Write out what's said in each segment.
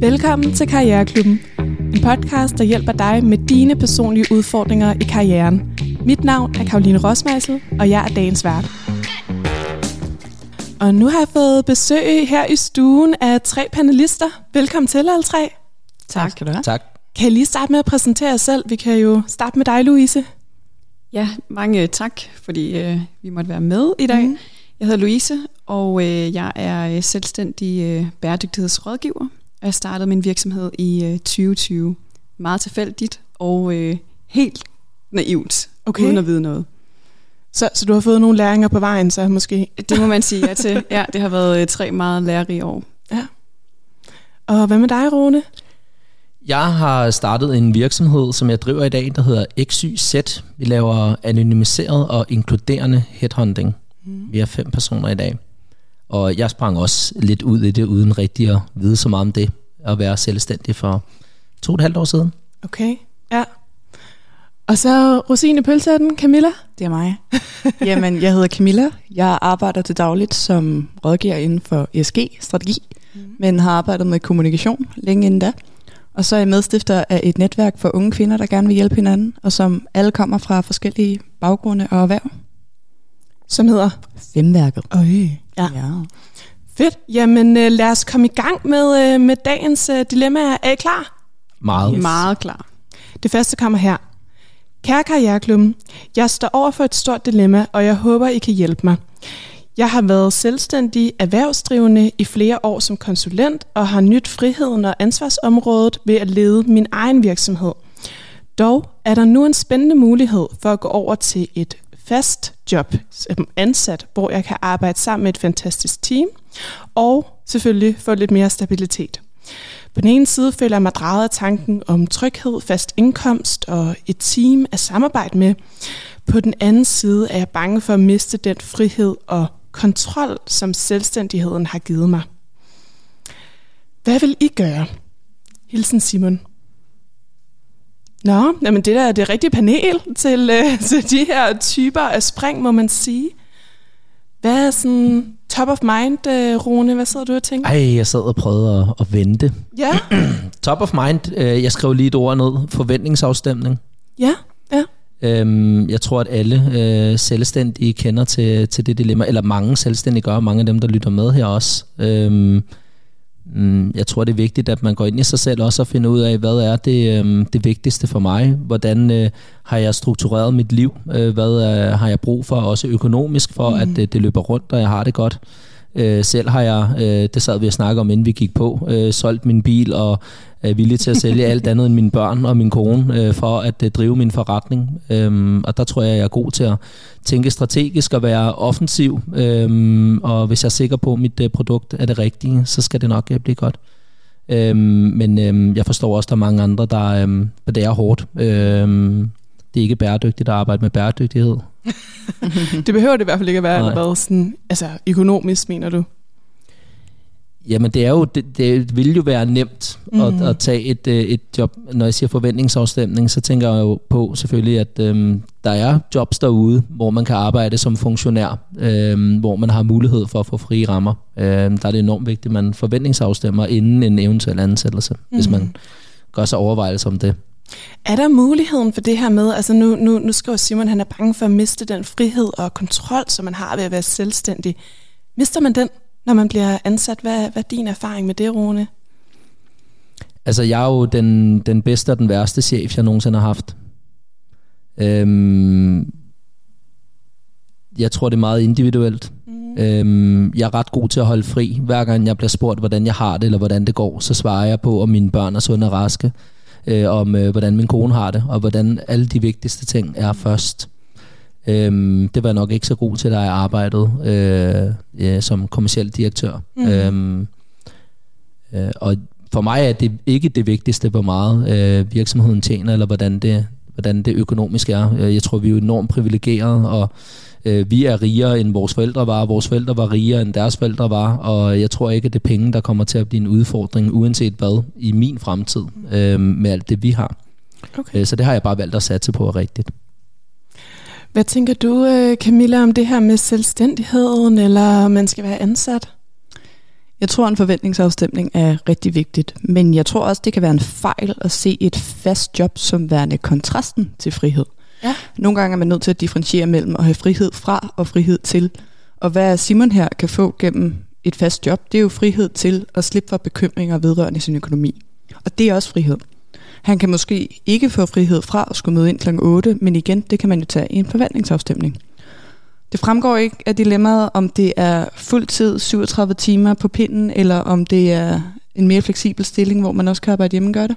Velkommen til Karriereklubben. En podcast, der hjælper dig med dine personlige udfordringer i karrieren. Mit navn er Karoline Rosmeisel, og jeg er dagens vært. Og nu har jeg fået besøg her i stuen af tre panelister. Velkommen til alle tre. Tak skal du have. Tak. Kan I lige starte med at præsentere jer selv? Vi kan jo starte med dig, Louise. Ja, mange tak, fordi øh, vi måtte være med i dag. Mm. Jeg hedder Louise, og øh, jeg er øh, selvstændig øh, bæredygtighedsrådgiver. Jeg startede min virksomhed i øh, 2020. Meget tilfældigt og øh, helt naivt, Okay. uden at vide noget. Så, så du har fået nogle læringer på vejen, så måske. Det må man sige ja til. Ja, det har været øh, tre meget lærerige år. Og hvad med dig, Rune? Jeg har startet en virksomhed, som jeg driver i dag, der hedder XYZ. Vi laver anonymiseret og inkluderende headhunting. Mm. Vi er fem personer i dag. Og jeg sprang også lidt ud i det, uden rigtig at vide så meget om det. At være selvstændig for to og et halvt år siden. Okay, ja. Og så Rosine Pølsetten, Camilla. Det er mig. Jamen, jeg hedder Camilla. Jeg arbejder til dagligt som rådgiver inden for ESG-strategi, mm. men har arbejdet med kommunikation længe inden da. Og så er jeg medstifter af et netværk for unge kvinder, der gerne vil hjælpe hinanden, og som alle kommer fra forskellige baggrunde og erhverv. Som hedder? Femværket. Øj. Ja. Ja. Fedt. Jamen øh, lad os komme i gang med, øh, med dagens øh, dilemma. Er I klar? Meget. Yes. Meget klar. Det første kommer her. Kære Karriereklubben, jeg står over for et stort dilemma, og jeg håber, I kan hjælpe mig. Jeg har været selvstændig erhvervsdrivende i flere år som konsulent, og har nyt friheden og ansvarsområdet ved at lede min egen virksomhed. Dog er der nu en spændende mulighed for at gå over til et fast job som ansat, hvor jeg kan arbejde sammen med et fantastisk team, og selvfølgelig få lidt mere stabilitet. På den ene side føler jeg mig draget af tanken om tryghed, fast indkomst og et team at samarbejde med. På den anden side er jeg bange for at miste den frihed og kontrol, som selvstændigheden har givet mig. Hvad vil I gøre? Hilsen Simon. Nå, jamen det der er det rigtige panel til, øh, til de her typer af spring, må man sige. Hvad er sådan top of mind, øh, Rune? Hvad sidder du og tænker? Ej, jeg sad og prøvede at, at vente. Ja, Top of mind, øh, jeg skrev lige et ord ned. Forventningsafstemning. ja, ja. Øhm, jeg tror, at alle øh, selvstændige kender til, til det dilemma, eller mange selvstændige gør, mange af dem, der lytter med her også. Øhm, jeg tror, det er vigtigt, at man går ind i sig selv også og finder ud af, hvad er det, øhm, det vigtigste for mig? Hvordan øh, har jeg struktureret mit liv? Øh, hvad øh, har jeg brug for, også økonomisk, for mm. at øh, det løber rundt, og jeg har det godt? Øh, selv har jeg, øh, det sad vi og snakke om, inden vi gik på, øh, solgt min bil og er villig til at sælge alt andet end mine børn og min kone øh, for at øh, drive min forretning. Øhm, og der tror jeg, jeg er god til at tænke strategisk og være offensiv. Øhm, og hvis jeg er sikker på, at mit øh, produkt er det rigtige, så skal det nok øh, blive godt. Øhm, men øhm, jeg forstår også, at der er mange andre, der øhm, det er hårdt. Øhm, det er ikke bæredygtigt at arbejde med bæredygtighed. Det behøver det i hvert fald ikke at være, Nej. eller hvad, sådan, altså økonomisk, mener du? Jamen det er jo det, det vil jo være nemt mm. at, at tage et, øh, et job. Når jeg siger forventningsafstemning, så tænker jeg jo på selvfølgelig, at øhm, der er jobs derude, hvor man kan arbejde som funktionær, øhm, hvor man har mulighed for at få frie rammer. Øhm, der er det enormt vigtigt, at man forventningsafstemmer inden en eventuel ansættelse, mm. hvis man gør sig overvejelser om det. Er der muligheden for det her med, altså nu, nu, nu skriver Simon, han er bange for at miste den frihed og kontrol, som man har ved at være selvstændig. Mister man den, når man bliver ansat? Hvad, hvad er din erfaring med det, Rune? Altså, jeg er jo den, den bedste og den værste chef, jeg nogensinde har haft. Øhm, jeg tror, det er meget individuelt. Mm. Øhm, jeg er ret god til at holde fri. Hver gang jeg bliver spurgt, hvordan jeg har det, eller hvordan det går, så svarer jeg på, om mine børn er sunde og raske, øh, om øh, hvordan min kone har det, og hvordan alle de vigtigste ting er først. Øhm, det var jeg nok ikke så god til, da jeg arbejdede øh, ja, som kommersiel direktør. Mm. Øhm, øh, og for mig er det ikke det vigtigste, hvor meget øh, virksomheden tjener, eller hvordan det, hvordan det økonomisk er. Øh, Jeg tror, vi er jo enormt privilegerede, og øh, vi er rigere, end vores forældre var. Vores forældre var rigere, end deres forældre var, og jeg tror ikke, at det er penge, der kommer til at blive en udfordring, uanset hvad, i min fremtid, øh, med alt det, vi har. Okay. Øh, Så det har jeg bare valgt at satse på rigtigt. Hvad tænker du, øh, Camilla, om det her med selvstændigheden, eller om man skal være ansat? Jeg tror, en forventningsafstemning er rigtig vigtigt, men jeg tror også, det kan være en fejl at se et fast job som værende kontrasten til frihed. Ja. Nogle gange er man nødt til at differentiere mellem at have frihed fra og frihed til. Og hvad Simon her kan få gennem et fast job, det er jo frihed til at slippe for bekymringer vedrørende sin økonomi. Og det er også frihed. Han kan måske ikke få frihed fra at skulle møde ind kl. 8, men igen, det kan man jo tage i en forvaltningsafstemning. Det fremgår ikke af dilemmaet, om det er fuldtid 37 timer på pinden, eller om det er en mere fleksibel stilling, hvor man også kan arbejde hjemme gør det.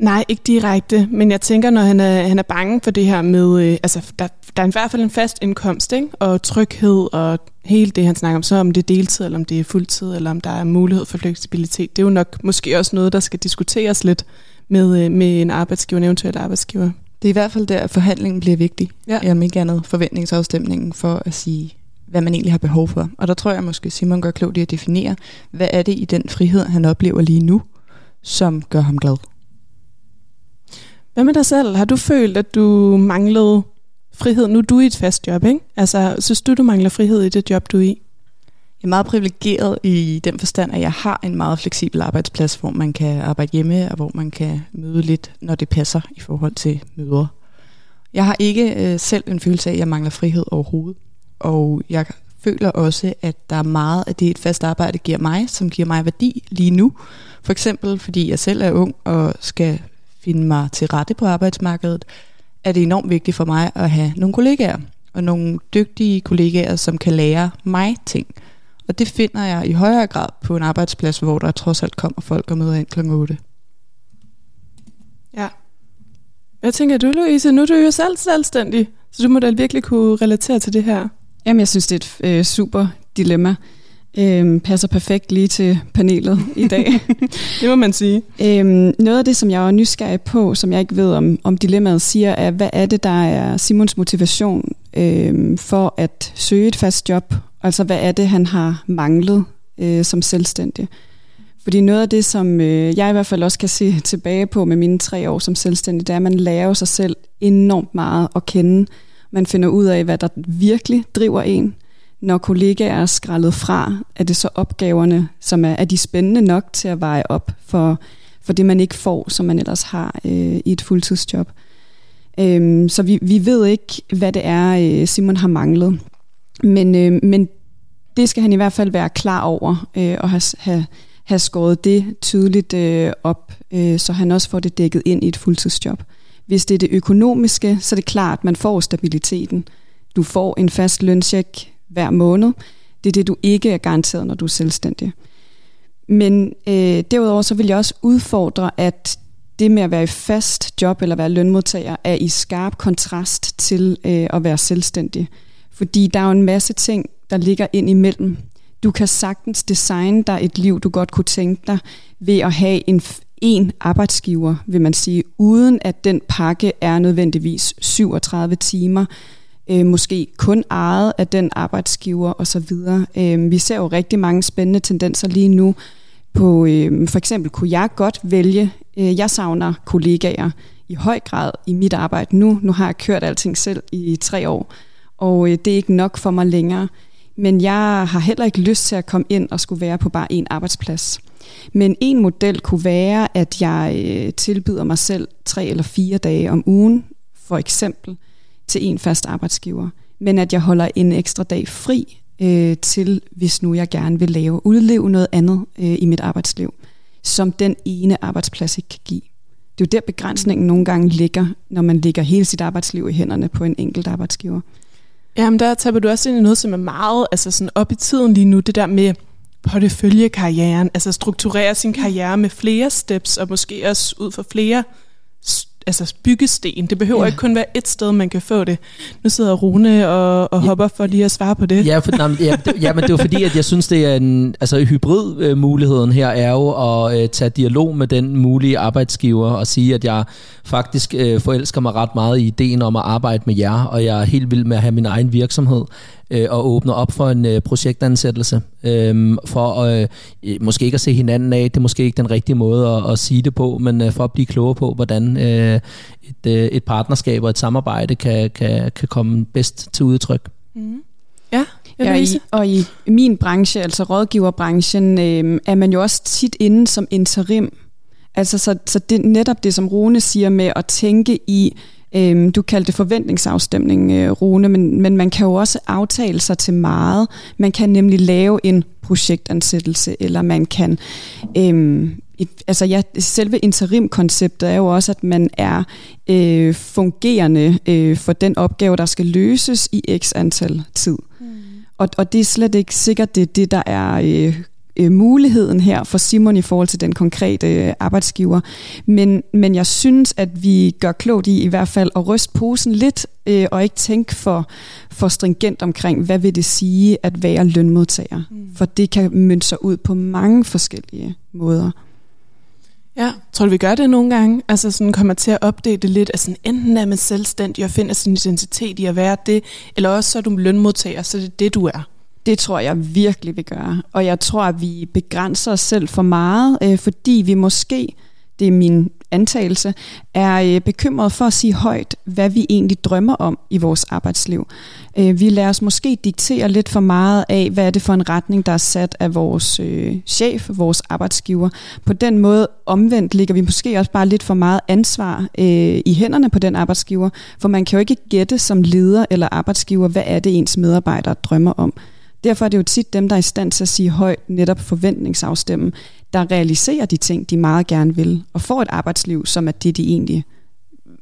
Nej, ikke direkte, men jeg tænker, når han er, han er bange for det her med, øh, altså der, der er i hvert fald en fast indkomst, ikke? og tryghed, og hele det, han snakker om, så om det er deltid, eller om det er fuldtid, eller om der er mulighed for fleksibilitet, det er jo nok måske også noget, der skal diskuteres lidt med, øh, med en arbejdsgiver, en eventuel arbejdsgiver. Det er i hvert fald der, at forhandlingen bliver vigtig, Ja. om ikke andet forventningsafstemningen for at sige, hvad man egentlig har behov for. Og der tror jeg måske, Simon gør klogt i at definere, hvad er det i den frihed, han oplever lige nu, som gør ham glad. Hvad med dig selv? Har du følt, at du manglede frihed? Nu er du i et fast job, ikke? Altså, synes du, du mangler frihed i det job, du er i? Jeg er meget privilegeret i den forstand, at jeg har en meget fleksibel arbejdsplads, hvor man kan arbejde hjemme, og hvor man kan møde lidt, når det passer i forhold til møder. Jeg har ikke øh, selv en følelse af, at jeg mangler frihed overhovedet. Og jeg føler også, at der er meget af det, et fast arbejde giver mig, som giver mig værdi lige nu. For eksempel, fordi jeg selv er ung og skal finde mig til rette på arbejdsmarkedet, er det enormt vigtigt for mig at have nogle kollegaer. Og nogle dygtige kollegaer, som kan lære mig ting. Og det finder jeg i højere grad på en arbejdsplads, hvor der trods alt kommer folk og møder ind kl. 8. Ja. Hvad tænker du, Louise? Nu er du jo selv selvstændig, så du må da virkelig kunne relatere til det her. Jamen, jeg synes, det er et øh, super dilemma. Øhm, passer perfekt lige til panelet i dag. Det må man sige. øhm, noget af det, som jeg er nysgerrig på, som jeg ikke ved, om, om dilemmaet siger, er, hvad er det, der er Simons motivation øhm, for at søge et fast job? Altså, hvad er det, han har manglet øh, som selvstændig? Fordi noget af det, som øh, jeg i hvert fald også kan se tilbage på med mine tre år som selvstændig, det er, at man lærer sig selv enormt meget at kende. Man finder ud af, hvad der virkelig driver en. Når kollegaer er skrællet fra, er det så opgaverne, som er, er de spændende nok til at veje op for, for det, man ikke får, som man ellers har øh, i et fuldtidsjob. Øhm, så vi, vi ved ikke, hvad det er, øh, Simon har manglet. Men, øh, men det skal han i hvert fald være klar over øh, og have, have, have skåret det tydeligt øh, op, øh, så han også får det dækket ind i et fuldtidsjob. Hvis det er det økonomiske, så er det klart, at man får stabiliteten. Du får en fast lønsjek hver måned. Det er det, du ikke er garanteret, når du er selvstændig. Men øh, derudover så vil jeg også udfordre, at det med at være i fast job eller være lønmodtager er i skarp kontrast til øh, at være selvstændig. Fordi der er jo en masse ting, der ligger ind imellem. Du kan sagtens designe dig et liv, du godt kunne tænke dig, ved at have en, en arbejdsgiver, vil man sige, uden at den pakke er nødvendigvis 37 timer, øh, måske kun ejet af den arbejdsgiver osv. Øh, vi ser jo rigtig mange spændende tendenser lige nu. På, øh, for eksempel kunne jeg godt vælge, øh, jeg savner kollegaer i høj grad i mit arbejde nu. Nu har jeg kørt alting selv i tre år, og øh, det er ikke nok for mig længere. Men jeg har heller ikke lyst til at komme ind og skulle være på bare en arbejdsplads. Men en model kunne være, at jeg øh, tilbyder mig selv tre eller fire dage om ugen, for eksempel, til en fast arbejdsgiver. Men at jeg holder en ekstra dag fri øh, til, hvis nu jeg gerne vil lave udleve noget andet øh, i mit arbejdsliv, som den ene arbejdsplads ikke kan give. Det er jo der begrænsningen nogle gange ligger, når man ligger hele sit arbejdsliv i hænderne på en enkelt arbejdsgiver. Jamen, der taber du også ind i noget, som er meget altså sådan op i tiden lige nu. Det der med porteføljekarrieren, altså strukturere sin karriere med flere steps, og måske også ud for flere altså byggesten. Det behøver Ja. ikke kun være et sted, man kan få det. Nu sidder Rune og, og Ja. hopper for lige at svare på det. Ja, for, nej, ja, det, ja, men det er fordi, at jeg synes, det er en... Altså hybrid-muligheden her er jo at øh, tage dialog med den mulige arbejdsgiver og sige, at jeg faktisk øh, forelsker mig ret meget i ideen om at arbejde med jer, og jeg er helt vild med at have min egen virksomhed øh, og åbne op for en øh, projektansættelse. Øh, for øh, øh, måske ikke at se hinanden af, det er måske ikke den rigtige måde at, at sige det på, men øh, for at blive klogere på, hvordan øh, et, øh, et partnerskab og et samarbejde kan, kan, kan komme bedst til udtryk. Mm. Ja, i, og i min branche, altså rådgiverbranchen, øh, er man jo også tit inde som interim. Altså så, så det netop det, som Rune siger med at tænke i, øh, du kaldte det forventningsafstemning, øh, Rune, men, men man kan jo også aftale sig til meget. Man kan nemlig lave en projektansættelse, eller man kan øh, et, altså ja, selve interim-konceptet er jo også, at man er øh, fungerende øh, for den opgave, der skal løses i x antal tid. Mm. Og, og det er slet ikke sikkert, det er det, der er øh, øh, muligheden her for Simon i forhold til den konkrete øh, arbejdsgiver. Men, men jeg synes, at vi gør klogt i i hvert fald at ryste posen lidt, øh, og ikke tænke for, for stringent omkring, hvad vil det sige at være lønmodtager. Mm. For det kan mønte sig ud på mange forskellige måder. Ja, tror du, vi gør det nogle gange? Altså sådan kommer til at opdage det lidt, at sådan, enten er man selvstændig og finder sin identitet i at være det, eller også så er du lønmodtager, så det er det, du er. Det tror jeg virkelig, vi gør. Og jeg tror, at vi begrænser os selv for meget, øh, fordi vi måske, det er min antagelse, er øh, bekymret for at sige højt, hvad vi egentlig drømmer om i vores arbejdsliv. Øh, vi lader os måske diktere lidt for meget af, hvad er det for en retning, der er sat af vores øh, chef, vores arbejdsgiver. På den måde omvendt ligger vi måske også bare lidt for meget ansvar øh, i hænderne på den arbejdsgiver, for man kan jo ikke gætte som leder eller arbejdsgiver, hvad er det ens medarbejdere drømmer om. Derfor er det jo tit dem, der er i stand til at sige højt netop forventningsafstemme, der realiserer de ting, de meget gerne vil, og får et arbejdsliv, som er det, de egentlig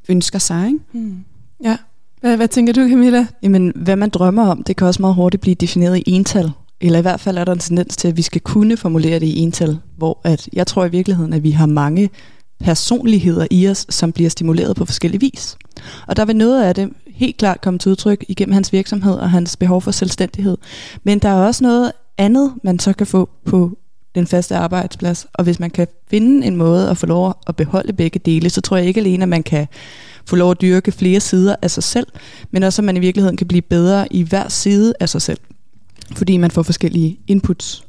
ønsker sig. Ikke? Hmm. Ja. Hvad, hvad tænker du, Camilla? Jamen, hvad man drømmer om, det kan også meget hurtigt blive defineret i ental. Eller i hvert fald er der en tendens til, at vi skal kunne formulere det i ental, hvor at jeg tror i virkeligheden, at vi har mange personligheder i os, som bliver stimuleret på forskellige vis. Og der vil noget af det helt klart komme til udtryk igennem hans virksomhed og hans behov for selvstændighed. Men der er også noget andet, man så kan få på den faste arbejdsplads. Og hvis man kan finde en måde at få lov at beholde begge dele, så tror jeg ikke alene, at man kan få lov at dyrke flere sider af sig selv, men også at man i virkeligheden kan blive bedre i hver side af sig selv, fordi man får forskellige inputs.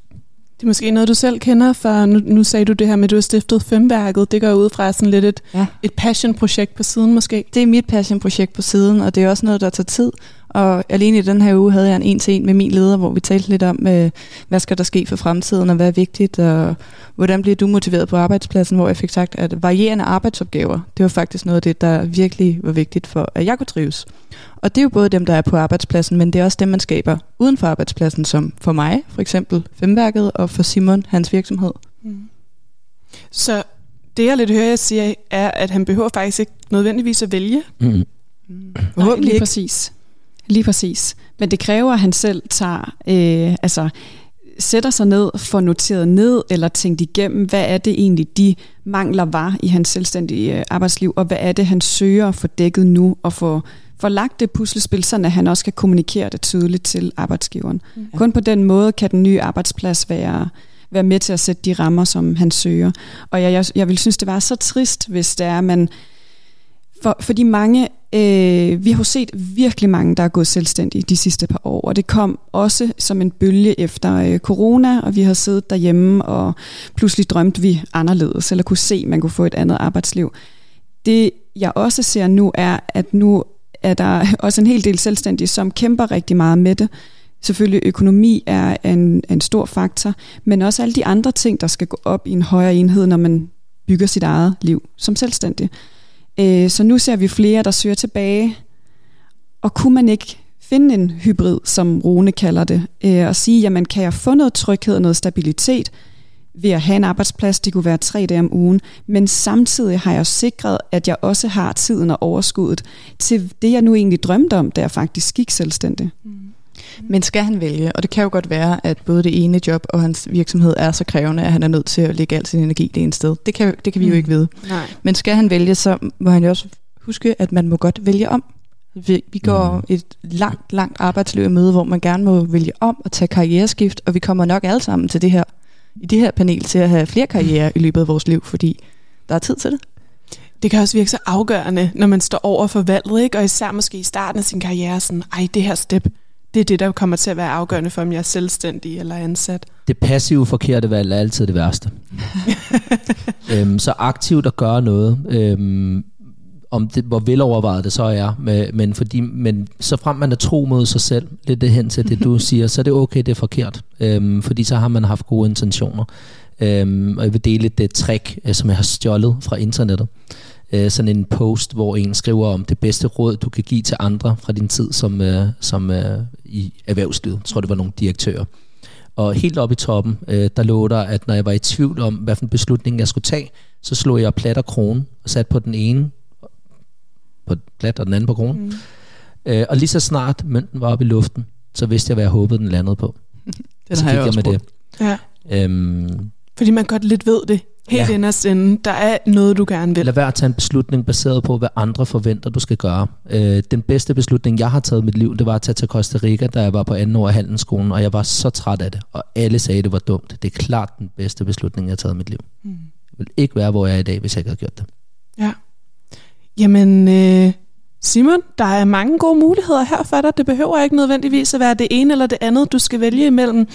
Det er måske noget, du selv kender, for nu, nu sagde du det her med, at du har stiftet Femværket. Det går ud fra sådan lidt et, ja. et passion-projekt på siden måske. Det er mit passion-projekt på siden, og det er også noget, der tager tid. Og alene i den her uge havde jeg en en til en med min leder, hvor vi talte lidt om, øh, hvad skal der ske for fremtiden, og hvad er vigtigt, og hvordan bliver du motiveret på arbejdspladsen, hvor jeg fik sagt, at varierende arbejdsopgaver, det var faktisk noget af det, der virkelig var vigtigt for, at jeg kunne trives. Og det er jo både dem, der er på arbejdspladsen, men det er også dem, man skaber uden for arbejdspladsen, som for mig, for eksempel Femværket, og for Simon, hans virksomhed. Mm. Så det, jeg lidt hører, jeg siger, er, at han behøver faktisk ikke nødvendigvis at vælge. Mm. Mm. Nej, lige ikke. præcis. Lige præcis. Men det kræver, at han selv tager, øh, altså sætter sig ned, får noteret ned eller tænkt igennem, hvad er det egentlig, de mangler var i hans selvstændige øh, arbejdsliv, og hvad er det, han søger at få dækket nu, og få, få lagt det puslespil, så at han også kan kommunikere det tydeligt til arbejdsgiveren. Ja. Mm. Kun på den måde kan den nye arbejdsplads være, være med til at sætte de rammer, som han søger. Og jeg, jeg, jeg vil synes, det var så trist, hvis det er, at man for, for de mange, øh, vi har jo set virkelig mange, der er gået selvstændige de sidste par år, og det kom også som en bølge efter øh, corona, og vi har siddet derhjemme, og pludselig drømte vi anderledes, eller kunne se, at man kunne få et andet arbejdsliv. Det jeg også ser nu er, at nu er der også en hel del selvstændige, som kæmper rigtig meget med det. Selvfølgelig økonomi er en, en stor faktor, men også alle de andre ting, der skal gå op i en højere enhed, når man bygger sit eget liv som selvstændig. Øh, så nu ser vi flere, der søger tilbage. Og kunne man ikke finde en hybrid, som Rune kalder det, øh, og sige, jamen kan jeg få noget tryghed og noget stabilitet ved at have en arbejdsplads, det kunne være tre dage om ugen, men samtidig har jeg sikret, at jeg også har tiden og overskuddet til det, jeg nu egentlig drømte om, da jeg faktisk gik selvstændig. Mm. Men skal han vælge, og det kan jo godt være, at både det ene job og hans virksomhed er så krævende, at han er nødt til at lægge al sin energi det ene sted. Det kan, det kan vi mm. jo ikke vide. Nej. Men skal han vælge, så må han jo også huske, at man må godt vælge om. Vi, vi går mm. et langt, langt arbejdsliv i møde, hvor man gerne må vælge om at tage karriereskift, og vi kommer nok alle sammen til det her, i det her panel til at have flere karriere i løbet af vores liv, fordi der er tid til det. Det kan også virke så afgørende, når man står over for valget, ikke? og især måske i starten af sin karriere, sådan, ej, det her step, det er det, der kommer til at være afgørende for, om jeg er selvstændig eller ansat. Det passive forkerte valg er altid det værste. øhm, så aktivt at gøre noget, øhm, om det, hvor velovervejet det så er, men, men, fordi, men så frem man er tro mod sig selv, lidt det hen til det, du siger, så er det okay, det er forkert. Øhm, fordi så har man haft gode intentioner. Øhm, og jeg vil dele det trick, øh, som jeg har stjålet fra internettet. Øh, sådan en post, hvor en skriver om det bedste råd, du kan give til andre fra din tid som, øh, som øh, i erhvervslivet. Jeg tror, det var nogle direktører. Og helt oppe i toppen, øh, der lå der, at når jeg var i tvivl om, hvad for en beslutning jeg skulle tage, så slog jeg plat og krone og satte på den ene på plat og den anden på kronen. Mm. Øh, og lige så snart mønten var oppe i luften, så vidste jeg, hvad jeg håbede, den landede på. den så har jeg, jeg med det. Ja. Øhm, Fordi man godt lidt ved det. Helt ja. inderst inde. Der er noget, du gerne vil. Lad være at tage en beslutning baseret på, hvad andre forventer, du skal gøre. Øh, den bedste beslutning, jeg har taget i mit liv, det var at tage til Costa Rica, da jeg var på anden år af handelsskolen, og jeg var så træt af det. Og alle sagde, det var dumt. Det er klart den bedste beslutning, jeg har taget i mit liv. Mm. Jeg vil ikke være, hvor jeg er i dag, hvis jeg ikke havde gjort det. Ja. Jamen, øh, Simon, der er mange gode muligheder her for dig. Det behøver ikke nødvendigvis at være det ene eller det andet, du skal vælge imellem.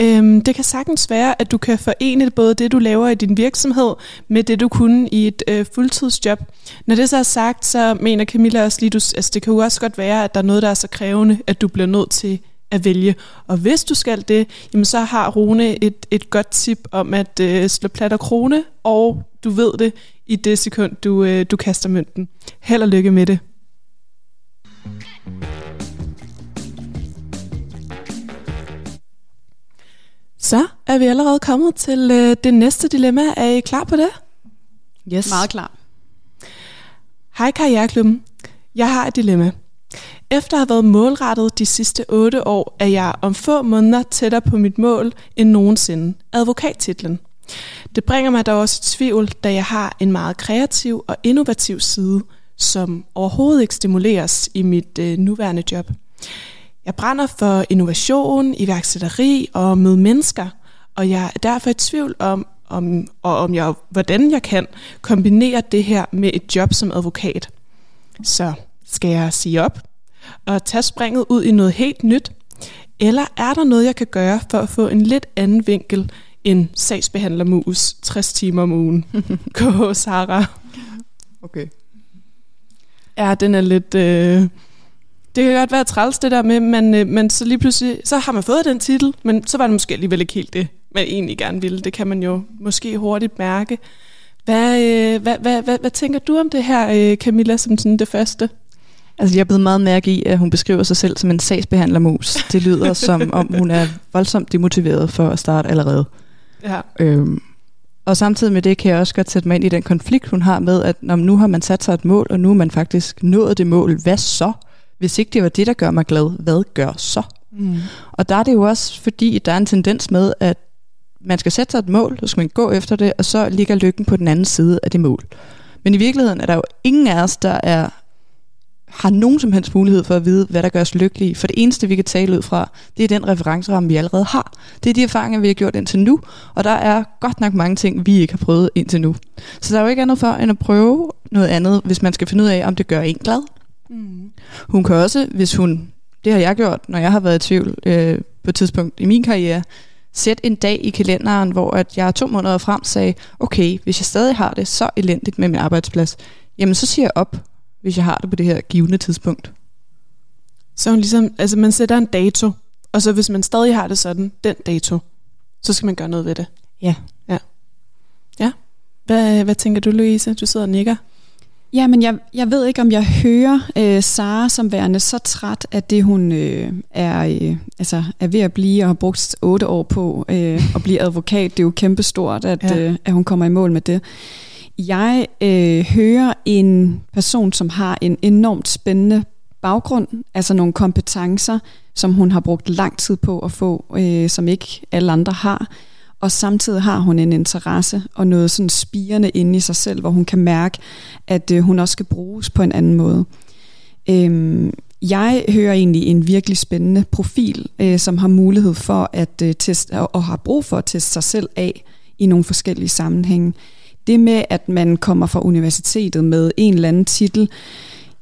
Øhm, det kan sagtens være, at du kan forene både det, du laver i din virksomhed, med det, du kunne i et øh, fuldtidsjob. Når det så er sagt, så mener Camilla også lige, du, altså det kan jo også godt være, at der er noget, der er så krævende, at du bliver nødt til at vælge. Og hvis du skal det, jamen så har Rune et, et godt tip om at øh, slå plat og krone, og du ved det i det sekund, du, øh, du kaster mønten. Held og lykke med det. Så er vi allerede kommet til øh, det næste dilemma. Er I klar på det? Yes. Meget klar. Hej Karriereklubben. Jeg har et dilemma. Efter at have været målrettet de sidste 8 år, er jeg om få måneder tættere på mit mål end nogensinde, advokattitlen. Det bringer mig dog også i tvivl, da jeg har en meget kreativ og innovativ side, som overhovedet ikke stimuleres i mit øh, nuværende job. Jeg brænder for innovation, iværksætteri og med mennesker, og jeg er derfor i tvivl om, om, og om jeg, hvordan jeg kan kombinere det her med et job som advokat. Så skal jeg sige op og tage springet ud i noget helt nyt? Eller er der noget, jeg kan gøre for at få en lidt anden vinkel end sagsbehandlermus 60 timer om ugen? Gå, Sara. Okay. Ja, den er lidt... Øh, det kan godt være træls det der med, men, øh, men så lige pludselig, så har man fået den titel, men så var det måske alligevel ikke helt det, man egentlig gerne ville. Det kan man jo måske hurtigt mærke. Hvad, øh, hvad, hvad, hvad, hvad tænker du om det her, øh, Camilla, som sådan det første? Altså, jeg er blevet meget mærke i, at hun beskriver sig selv som en sagsbehandlermus. Det lyder som om, hun er voldsomt demotiveret for at starte allerede. Ja. Øhm, og samtidig med det kan jeg også godt sætte mig ind i den konflikt, hun har med, at når nu har man sat sig et mål, og nu har man faktisk nået det mål. Hvad så? Hvis ikke det var det, der gør mig glad, hvad gør så? Mm. Og der er det jo også, fordi der er en tendens med, at man skal sætte sig et mål, så skal man gå efter det, og så ligger lykken på den anden side af det mål. Men i virkeligheden er der jo ingen af os, der er har nogen som helst mulighed for at vide, hvad der gør os lykkelige. For det eneste, vi kan tale ud fra, det er den referenceramme, vi allerede har. Det er de erfaringer, vi har gjort indtil nu, og der er godt nok mange ting, vi ikke har prøvet indtil nu. Så der er jo ikke andet for, end at prøve noget andet, hvis man skal finde ud af, om det gør en glad. Mm. Hun kan også, hvis hun, det har jeg gjort, når jeg har været i tvivl øh, på et tidspunkt i min karriere, sætte en dag i kalenderen, hvor at jeg to måneder frem sagde, okay, hvis jeg stadig har det så elendigt med min arbejdsplads, jamen så siger jeg op, hvis jeg har det på det her givende tidspunkt. Så hun ligesom, altså man sætter en dato, og så hvis man stadig har det sådan, den dato, så skal man gøre noget ved det. Ja. Ja. Ja. Hvad, hvad tænker du, Louise? Du sidder og nikker. Ja, men jeg, jeg ved ikke, om jeg hører øh, Sara som værende så træt, at det hun øh, er, øh, altså, er ved at blive og har brugt otte år på øh, at blive advokat. Det er jo kæmpestort, at, ja. øh, at hun kommer i mål med det. Jeg øh, hører en person, som har en enormt spændende baggrund, altså nogle kompetencer, som hun har brugt lang tid på at få, øh, som ikke alle andre har. Og samtidig har hun en interesse og noget sådan spirende inde i sig selv, hvor hun kan mærke, at øh, hun også skal bruges på en anden måde. Øhm, jeg hører egentlig en virkelig spændende profil, øh, som har mulighed for at øh, teste, og, og har brug for at teste sig selv af i nogle forskellige sammenhænge. Det med, at man kommer fra universitetet med en eller anden titel,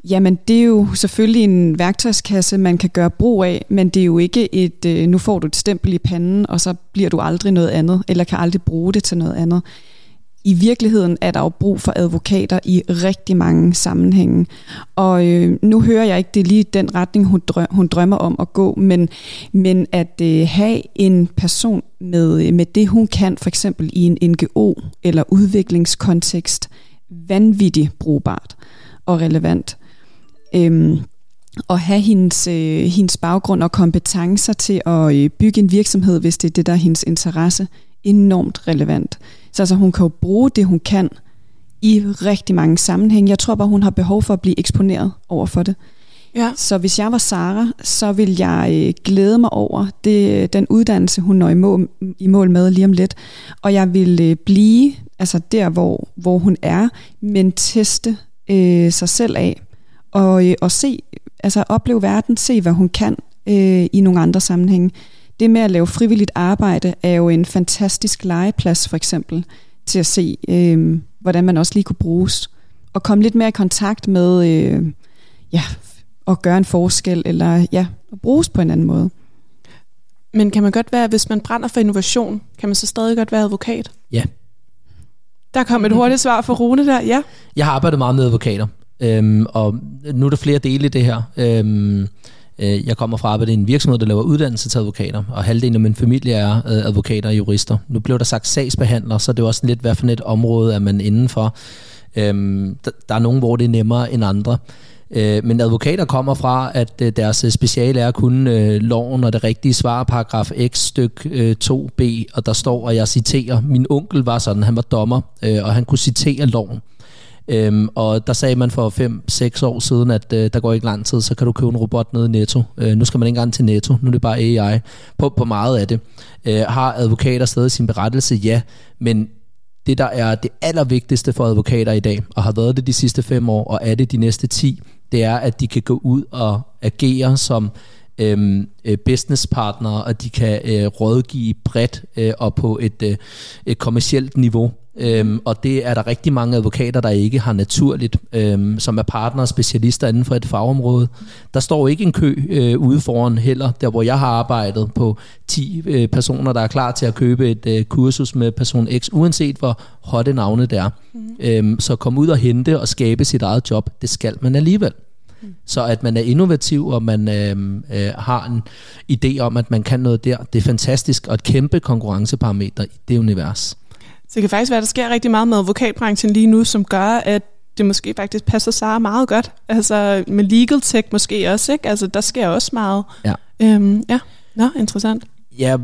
jamen det er jo selvfølgelig en værktøjskasse, man kan gøre brug af, men det er jo ikke et, øh, nu får du et stempel i panden, og så bliver du aldrig noget andet, eller kan aldrig bruge det til noget andet. i virkeligheden er der jo brug for advokater i rigtig mange sammenhænge. Og øh, nu hører jeg ikke, det lige den retning, hun, drøm, hun drømmer om at gå, men, men at øh, have en person med, øh, med det, hun kan, for eksempel i en NGO eller udviklingskontekst, vanvittigt brugbart og relevant. Øhm, og have hendes, øh, hendes baggrund og kompetencer til at øh, bygge en virksomhed, hvis det er det, der er hendes interesse, enormt relevant. Så altså, hun kan jo bruge det, hun kan i rigtig mange sammenhænge. Jeg tror bare, hun har behov for at blive eksponeret over for det. Ja. Så hvis jeg var Sara, så vil jeg øh, glæde mig over det, den uddannelse, hun når i mål, i mål med lige om lidt. Og jeg vil øh, blive altså der, hvor, hvor hun er, men teste øh, sig selv af. Og, øh, og se, altså opleve verden, se hvad hun kan øh, i nogle andre sammenhænge. Det med at lave frivilligt arbejde er jo en fantastisk legeplads for eksempel, til at se, øh, hvordan man også lige kunne bruges. Og komme lidt mere i kontakt med, øh, ja, at gøre en forskel, eller ja, at bruges på en anden måde. Men kan man godt være, hvis man brænder for innovation, kan man så stadig godt være advokat? Ja. Der kom et hurtigt svar fra Rune der, ja. Jeg har arbejdet meget med advokater, øhm, og nu er der flere dele i det her. Øhm, Øh, jeg kommer fra at arbejde i en virksomhed, der laver uddannelse til advokater, og halvdelen af min familie er øh, advokater og jurister. Nu blev der sagt sagsbehandler, så det er også lidt, hvad for et område er man indenfor. Øhm, der er nogen, hvor det er nemmere end andre. Øh, men advokater kommer fra, at øh, deres øh, speciale er kun øh, loven og det rigtige svar, paragraf X styk 2b, og der står, og jeg citerer, min onkel var sådan, han var dommer, og han kunne citere loven. Øhm, og der sagde man for 5-6 år siden, at øh, der går ikke lang tid, så kan du købe en robot nede i Netto. Øh, nu skal man ikke engang til Netto, nu er det bare AI på, på meget af det. Øh, har advokater stadig sin berettelse? Ja, men det, der er det allervigtigste for advokater i dag, og har været det de sidste 5 år, og er det de næste 10, det er, at de kan gå ud og agere som øhm, øh, businesspartnere, og de kan øh, rådgive bredt øh, og på et, øh, et kommercielt niveau. Øhm, og det er der rigtig mange advokater, der ikke har naturligt, øhm, som er partnere og specialister inden for et fagområde. Der står ikke en kø øh, ude foran heller, der hvor jeg har arbejdet på 10 øh, personer, der er klar til at købe et øh, kursus med person X, uanset hvor hotte navnet det er. Mm. Øhm, så kom ud og hente og skabe sit eget job, det skal man alligevel. Mm. Så at man er innovativ, og man øh, øh, har en idé om, at man kan noget der, det er fantastisk, og et kæmpe konkurrenceparameter i det univers. Det kan faktisk være, at der sker rigtig meget med advokatbranchen lige nu, som gør, at det måske faktisk passer sig meget godt. Altså med legal tech måske også, ikke? Altså der sker også meget. Ja. Øhm, ja, nå, interessant. Ja,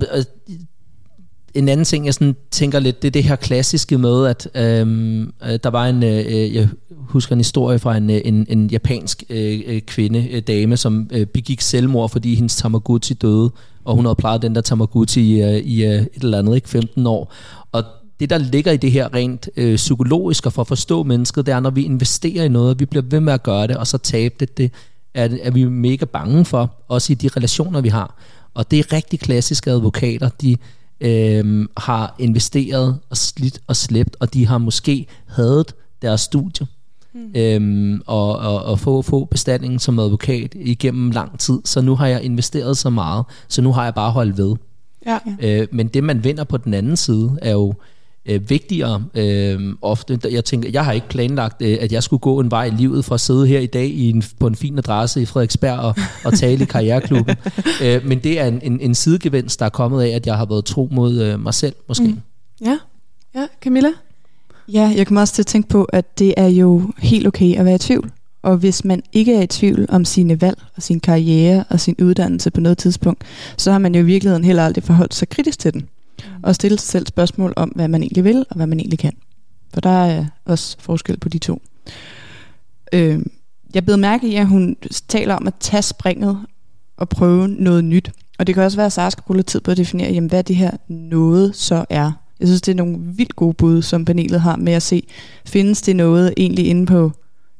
en anden ting, jeg sådan tænker lidt, det er det her klassiske med, at øhm, øh, der var en, øh, jeg husker en historie fra en, øh, en, en japansk øh, øh, kvinde, øh, dame, som øh, begik selvmord, fordi hendes Tamagotchi døde, og hun havde plejet den der Tamagotchi i, øh, i øh, et eller andet, ikke 15 år. Og det, der ligger i det her rent øh, psykologisk og for at forstå mennesket, det er, når vi investerer i noget, vi bliver ved med at gøre det, og så tabe det, det er, er vi mega bange for, også i de relationer, vi har. Og det er rigtig klassiske advokater, de øh, har investeret og slidt og slæbt, og de har måske hadet deres studie. Mm. Øhm, og, og, og få, få bestandingen som advokat igennem lang tid. Så nu har jeg investeret så meget, så nu har jeg bare holdt ved. Ja. Øh, men det man vinder på den anden side er jo øh, vigtigere øh, ofte. Jeg tænker, jeg har ikke planlagt, øh, at jeg skulle gå en vej i livet for at sidde her i dag i en, på en fin adresse i Frederiksberg og, og tale i Karriereklubben. øh, men det er en, en, en sidegevinst, der er kommet af, at jeg har været tro mod øh, mig selv, måske. Mm. Ja. ja, Camilla? Ja, jeg kommer også til at tænke på, at det er jo helt okay at være i tvivl. Og hvis man ikke er i tvivl om sine valg og sin karriere og sin uddannelse på noget tidspunkt, så har man jo i virkeligheden heller aldrig forholdt sig kritisk til den. Mm. Og stille sig selv spørgsmål om, hvad man egentlig vil og hvad man egentlig kan. For der er også forskel på de to. Øh, jeg blev mærke i, at hun taler om at tage springet og prøve noget nyt. Og det kan også være, at Sara skal bruge lidt tid på at definere, jamen, hvad det her noget så er. Jeg synes, det er nogle vildt gode bud, som panelet har med at se, findes det noget egentlig inde, på,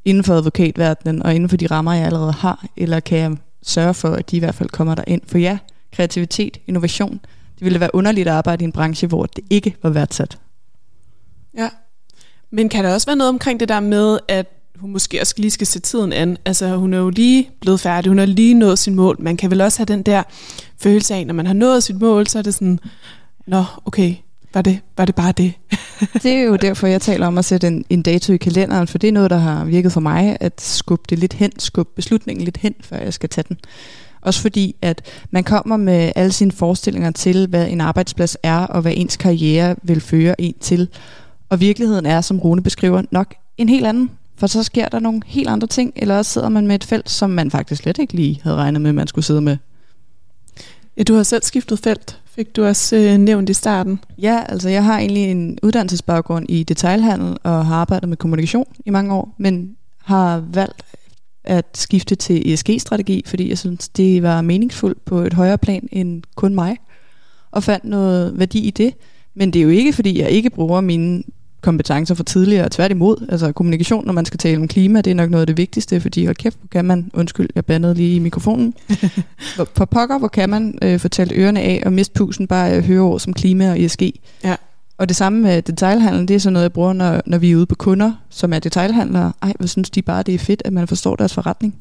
inden for advokatverdenen og inden for de rammer, jeg allerede har, eller kan jeg sørge for, at de i hvert fald kommer der ind. For ja, kreativitet, innovation, det ville være underligt at arbejde i en branche, hvor det ikke var værdsat. Ja, men kan der også være noget omkring det der med, at hun måske også lige skal se tiden an. Altså hun er jo lige blevet færdig, hun har lige nået sin mål. Man kan vel også have den der følelse af, når man har nået sit mål, så er det sådan, nå okay, var det, var det bare det? det er jo derfor, jeg taler om at sætte en, en dato i kalenderen, for det er noget, der har virket for mig, at skubbe det lidt hen, skubbe beslutningen lidt hen, før jeg skal tage den. Også fordi, at man kommer med alle sine forestillinger til, hvad en arbejdsplads er, og hvad ens karriere vil føre en til. Og virkeligheden er, som Rune beskriver, nok en helt anden. For så sker der nogle helt andre ting, eller også sidder man med et felt, som man faktisk slet ikke lige havde regnet med, man skulle sidde med. Ja, du har selv skiftet felt, fik du også øh, nævnt i starten. Ja, altså jeg har egentlig en uddannelsesbaggrund i detailhandel og har arbejdet med kommunikation i mange år, men har valgt at skifte til ESG-strategi, fordi jeg synes, det var meningsfuldt på et højere plan end kun mig, og fandt noget værdi i det. Men det er jo ikke, fordi jeg ikke bruger mine kompetencer fra tidligere, tværtimod. Altså kommunikation, når man skal tale om klima, det er nok noget af det vigtigste, fordi hold kæft, hvor kan man, undskyld, jeg bandede lige i mikrofonen, for pokker, hvor kan man øh, fortælle ørerne af og miste pusen bare at høre ord som klima og ESG. Ja. Og det samme med detailhandlen, det er sådan noget, jeg bruger, når, når vi er ude på kunder, som er detailhandlere. Ej, hvad synes de bare, det er fedt, at man forstår deres forretning.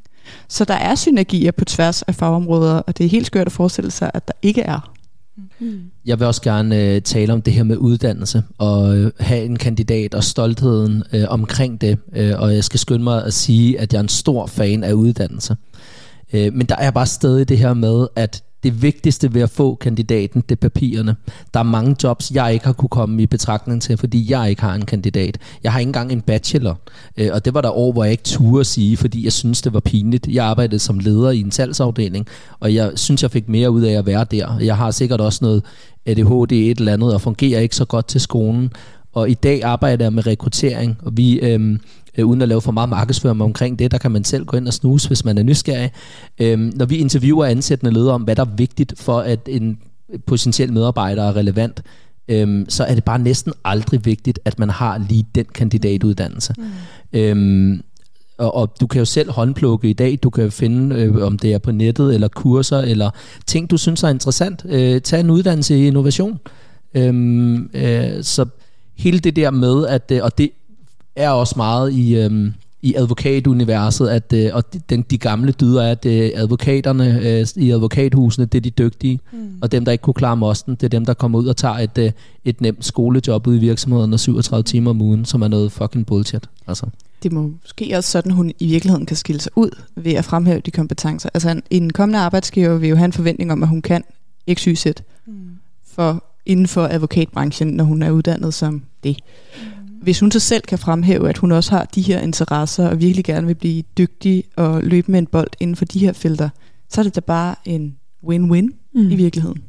Så der er synergier på tværs af fagområder, og det er helt skørt at forestille sig, at der ikke er. Mm. Jeg vil også gerne øh, tale om det her med uddannelse og øh, have en kandidat og stoltheden øh, omkring det. Øh, og jeg skal skynde mig at sige, at jeg er en stor fan af uddannelse. Øh, men der er bare stadig det her med, at det vigtigste ved at få kandidaten, det er papirerne. Der er mange jobs, jeg ikke har kunne komme i betragtning til, fordi jeg ikke har en kandidat. Jeg har ikke engang en bachelor, øh, og det var der år, hvor jeg ikke turde sige, fordi jeg synes, det var pinligt. Jeg arbejdede som leder i en salgsafdeling, og jeg synes, jeg fik mere ud af at være der. Jeg har sikkert også noget ADHD et eller andet, og fungerer ikke så godt til skolen. Og i dag arbejder jeg med rekruttering, og vi... Øh, øh, uden at lave for meget markedsføring omkring det, der kan man selv gå ind og snuse, hvis man er nysgerrig. Øhm, når vi interviewer ansættende ledere om, hvad der er vigtigt for, at en potentiel medarbejder er relevant, øhm, så er det bare næsten aldrig vigtigt, at man har lige den kandidatuddannelse. Mm. Øhm, og, og du kan jo selv håndplukke i dag, du kan finde, øh, om det er på nettet, eller kurser, eller ting, du synes er interessant. Øh, tag en uddannelse i innovation. Øhm, øh, så hele det der med, at, øh, og det er også meget i, øhm, i advokatuniverset, at øh, og de, den, de gamle dyder er, at øh, advokaterne øh, i advokathusene, det er de dygtige, mm. og dem, der ikke kunne klare mosten, det er dem, der kommer ud og tager et, øh, et nemt skolejob ud i virksomheden og 37 timer om ugen, som er noget fucking bullshit. Altså. Det må måske også sådan, hun i virkeligheden kan skille sig ud ved at fremhæve de kompetencer. Altså en, en kommende arbejdsgiver vil jo have en forventning om, at hun kan XYZ mm. for inden for advokatbranchen, når hun er uddannet som det. Mm hvis hun så selv kan fremhæve, at hun også har de her interesser, og virkelig gerne vil blive dygtig og løbe med en bold inden for de her felter, så er det da bare en win-win mm. i virkeligheden.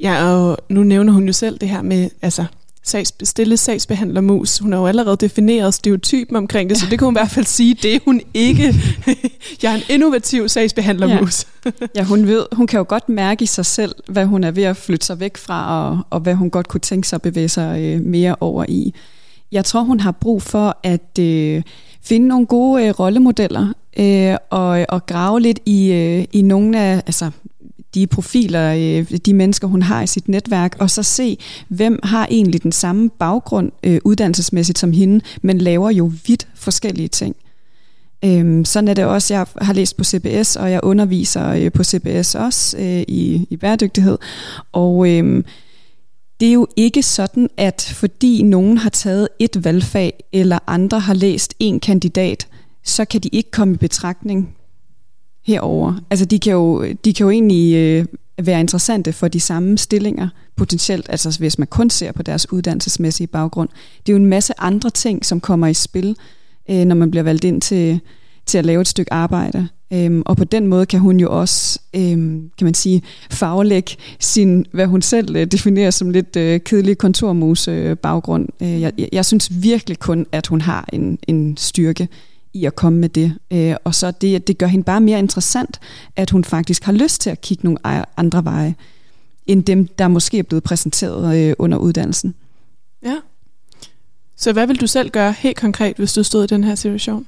Ja, og nu nævner hun jo selv det her med, altså sags, stille sagsbehandlermus. Hun har jo allerede defineret stereotypen omkring det, så det kunne hun i hvert fald sige, det er hun ikke. Jeg er en innovativ sagsbehandlermus. Ja. ja, hun ved, hun kan jo godt mærke i sig selv, hvad hun er ved at flytte sig væk fra, og, og hvad hun godt kunne tænke sig at bevæge sig øh, mere over i. Jeg tror, hun har brug for at øh, finde nogle gode øh, rollemodeller, øh, og, og grave lidt i, øh, i nogle af, altså de profiler, øh, de mennesker, hun har i sit netværk, og så se, hvem har egentlig den samme baggrund øh, uddannelsesmæssigt som hende, men laver jo vidt forskellige ting. Øhm, sådan er det også, jeg har læst på CBS, og jeg underviser øh, på CBS også øh, i, i bæredygtighed. Og øhm, det er jo ikke sådan, at fordi nogen har taget et valgfag, eller andre har læst en kandidat, så kan de ikke komme i betragtning herover. Altså de kan jo, de kan jo egentlig øh, være interessante for de samme stillinger potentielt, altså hvis man kun ser på deres uddannelsesmæssige baggrund. Det er jo en masse andre ting, som kommer i spil, øh, når man bliver valgt ind til, til at lave et stykke arbejde. Øhm, og på den måde kan hun jo også, øhm, kan man sige, faglægge sin, hvad hun selv øh, definerer som lidt øh, kedelig kontormuse-baggrund. Øh, øh jeg, jeg synes virkelig kun, at hun har en, en styrke i at komme med det. Øh, og så det, det gør hende bare mere interessant, at hun faktisk har lyst til at kigge nogle andre veje, end dem, der måske er blevet præsenteret øh, under uddannelsen. Ja. Så hvad vil du selv gøre helt konkret, hvis du stod i den her situation?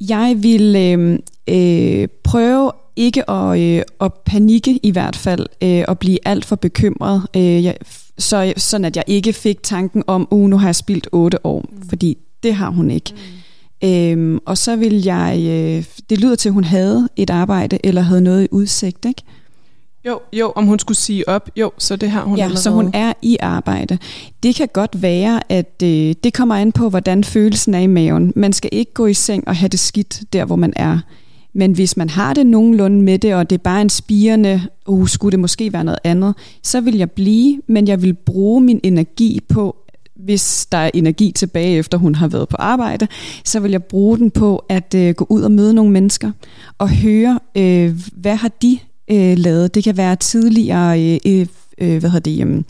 Jeg vil øh, øh, prøve ikke at, øh, at panikke i hvert fald, øh, og blive alt for bekymret, øh, jeg, så, sådan at jeg ikke fik tanken om, uh, nu har jeg spildt otte år, mm. fordi det har hun ikke. Mm. Øhm, og så vil jeg, øh, det lyder til, at hun havde et arbejde, eller havde noget i udsigt, ikke? Jo, jo, om hun skulle sige op. Jo, så det har hun Ja, allerede. så hun er i arbejde. Det kan godt være, at øh, det kommer an på, hvordan følelsen er i maven. Man skal ikke gå i seng og have det skidt der, hvor man er. Men hvis man har det nogenlunde med det, og det er bare en spirende, uh, skulle det måske være noget andet, så vil jeg blive, men jeg vil bruge min energi på, hvis der er energi tilbage, efter hun har været på arbejde, så vil jeg bruge den på at øh, gå ud og møde nogle mennesker, og høre, øh, hvad har de øh, lavet. Det kan være tidligere øh, øh, øh hvad hedder det, um,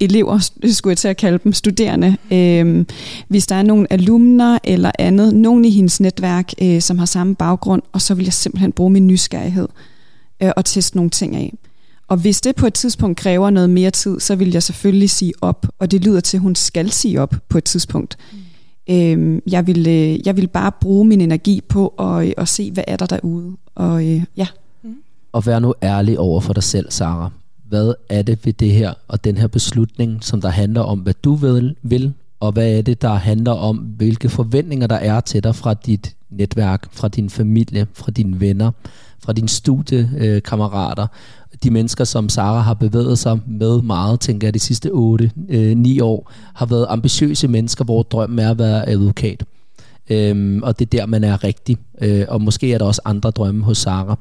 elever, skulle jeg til at kalde dem, studerende. Øh, hvis der er nogle alumner eller andet, nogen i hendes netværk, øh, som har samme baggrund, og så vil jeg simpelthen bruge min nysgerrighed øh, og teste nogle ting af. Og hvis det på et tidspunkt kræver noget mere tid, så vil jeg selvfølgelig sige op, og det lyder til, at hun skal sige op på et tidspunkt. Mm. Øh, jeg, vil, øh, jeg vil bare bruge min energi på at, øh, at se, hvad er der derude. Og øh, ja. Og vær nu ærlig over for dig selv, Sara. Hvad er det ved det her og den her beslutning, som der handler om, hvad du vil, vil og hvad er det, der handler om, hvilke forventninger der er til dig fra dit netværk, fra din familie, fra dine venner, fra dine studiekammerater, de mennesker, som Sara har bevæget sig med meget, tænker jeg, de sidste 8-9 år, har været ambitiøse mennesker, hvor drømmen er at være advokat. Øhm, og det er der, man er rigtig. Øh, og måske er der også andre drømme hos Sara.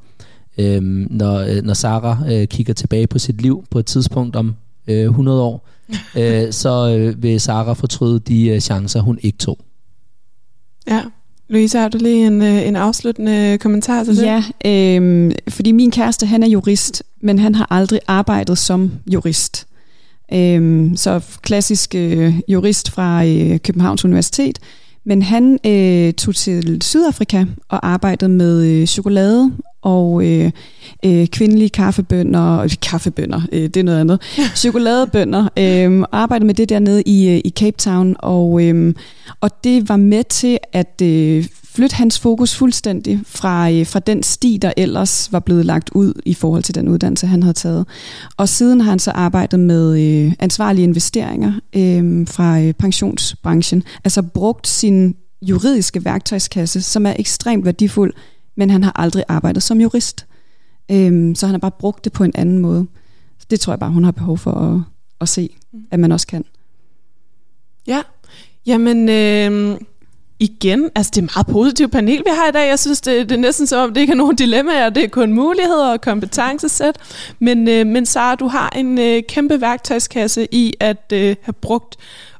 Øhm, når, øh, når Sara øh, kigger tilbage på sit liv på et tidspunkt om øh, 100 år, øh, så øh, vil Sara fortryde de øh, chancer, hun ikke tog. Ja. Louise, har du lige en, øh, en afsluttende kommentar til det? Ja, øh, fordi min kæreste, han er jurist, men han har aldrig arbejdet som jurist. Øh, så klassisk øh, jurist fra øh, Københavns Universitet, men han øh, tog til Sydafrika og arbejdede med øh, chokolade og øh, øh, kvindelige kaffebønder, øh, kaffebønder, øh, det er noget andet, chokoladebønder, øh, arbejdede med det dernede i, øh, i Cape Town, og, øh, og det var med til at øh, flytte hans fokus fuldstændig fra, øh, fra den sti, der ellers var blevet lagt ud i forhold til den uddannelse, han havde taget. Og siden har han så arbejdet med øh, ansvarlige investeringer øh, fra øh, pensionsbranchen, altså brugt sin juridiske værktøjskasse, som er ekstremt værdifuld, men han har aldrig arbejdet som jurist. Øhm, så han har bare brugt det på en anden måde. Det tror jeg bare, hun har behov for at, at se, at man også kan. Ja, jamen øh, igen, altså det er et meget positivt panel, vi har i dag. Jeg synes, det, det er næsten som om, det ikke er nogen dilemmaer, det er kun muligheder og kompetencesæt. Men, øh, men Sara, du har en øh, kæmpe værktøjskasse i at øh, have brugt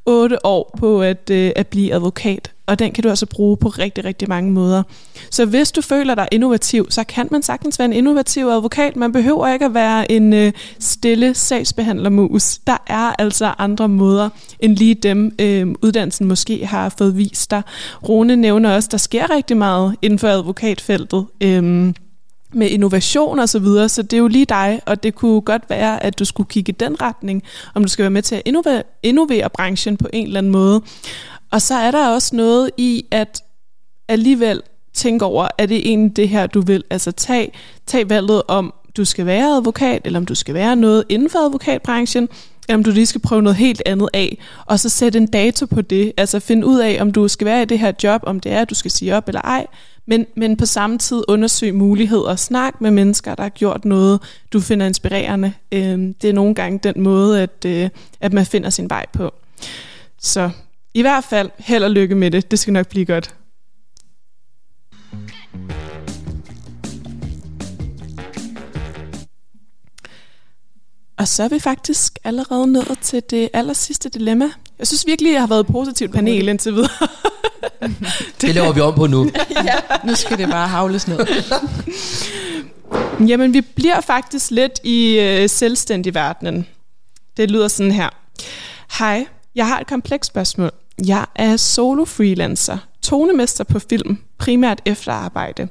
otte år på at, øh, at blive advokat, og den kan du altså bruge på rigtig, rigtig mange måder. Så hvis du føler dig innovativ, så kan man sagtens være en innovativ advokat. Man behøver ikke at være en øh, stille sagsbehandlermus. Der er altså andre måder end lige dem, øh, uddannelsen måske har fået vist dig. Rune nævner også, der sker rigtig meget inden for advokatfeltet. Øh, med innovation og så videre, så det er jo lige dig, og det kunne godt være, at du skulle kigge i den retning, om du skal være med til at innovere, innovere branchen på en eller anden måde. Og så er der også noget i at alligevel tænke over, er det egentlig det her, du vil? Altså tag, tag valget om, du skal være advokat, eller om du skal være noget inden for advokatbranchen, om du lige skal prøve noget helt andet af, og så sætte en dato på det, altså finde ud af, om du skal være i det her job, om det er, at du skal sige op eller ej, men, men på samme tid undersøg muligheder, snak med mennesker, der har gjort noget, du finder inspirerende. Øhm, det er nogle gange den måde, at, øh, at man finder sin vej på. Så i hvert fald, held og lykke med det. Det skal nok blive godt. Og så er vi faktisk allerede nået til det aller sidste dilemma. Jeg synes virkelig, jeg har været et positivt panel indtil videre. Det laver vi om på nu. ja, nu skal det bare havles ned. Jamen, vi bliver faktisk lidt i øh, selvstændig verdenen. Det lyder sådan her. Hej, jeg har et komplekst spørgsmål. Jeg er solo freelancer, tonemester på film, primært efter arbejde.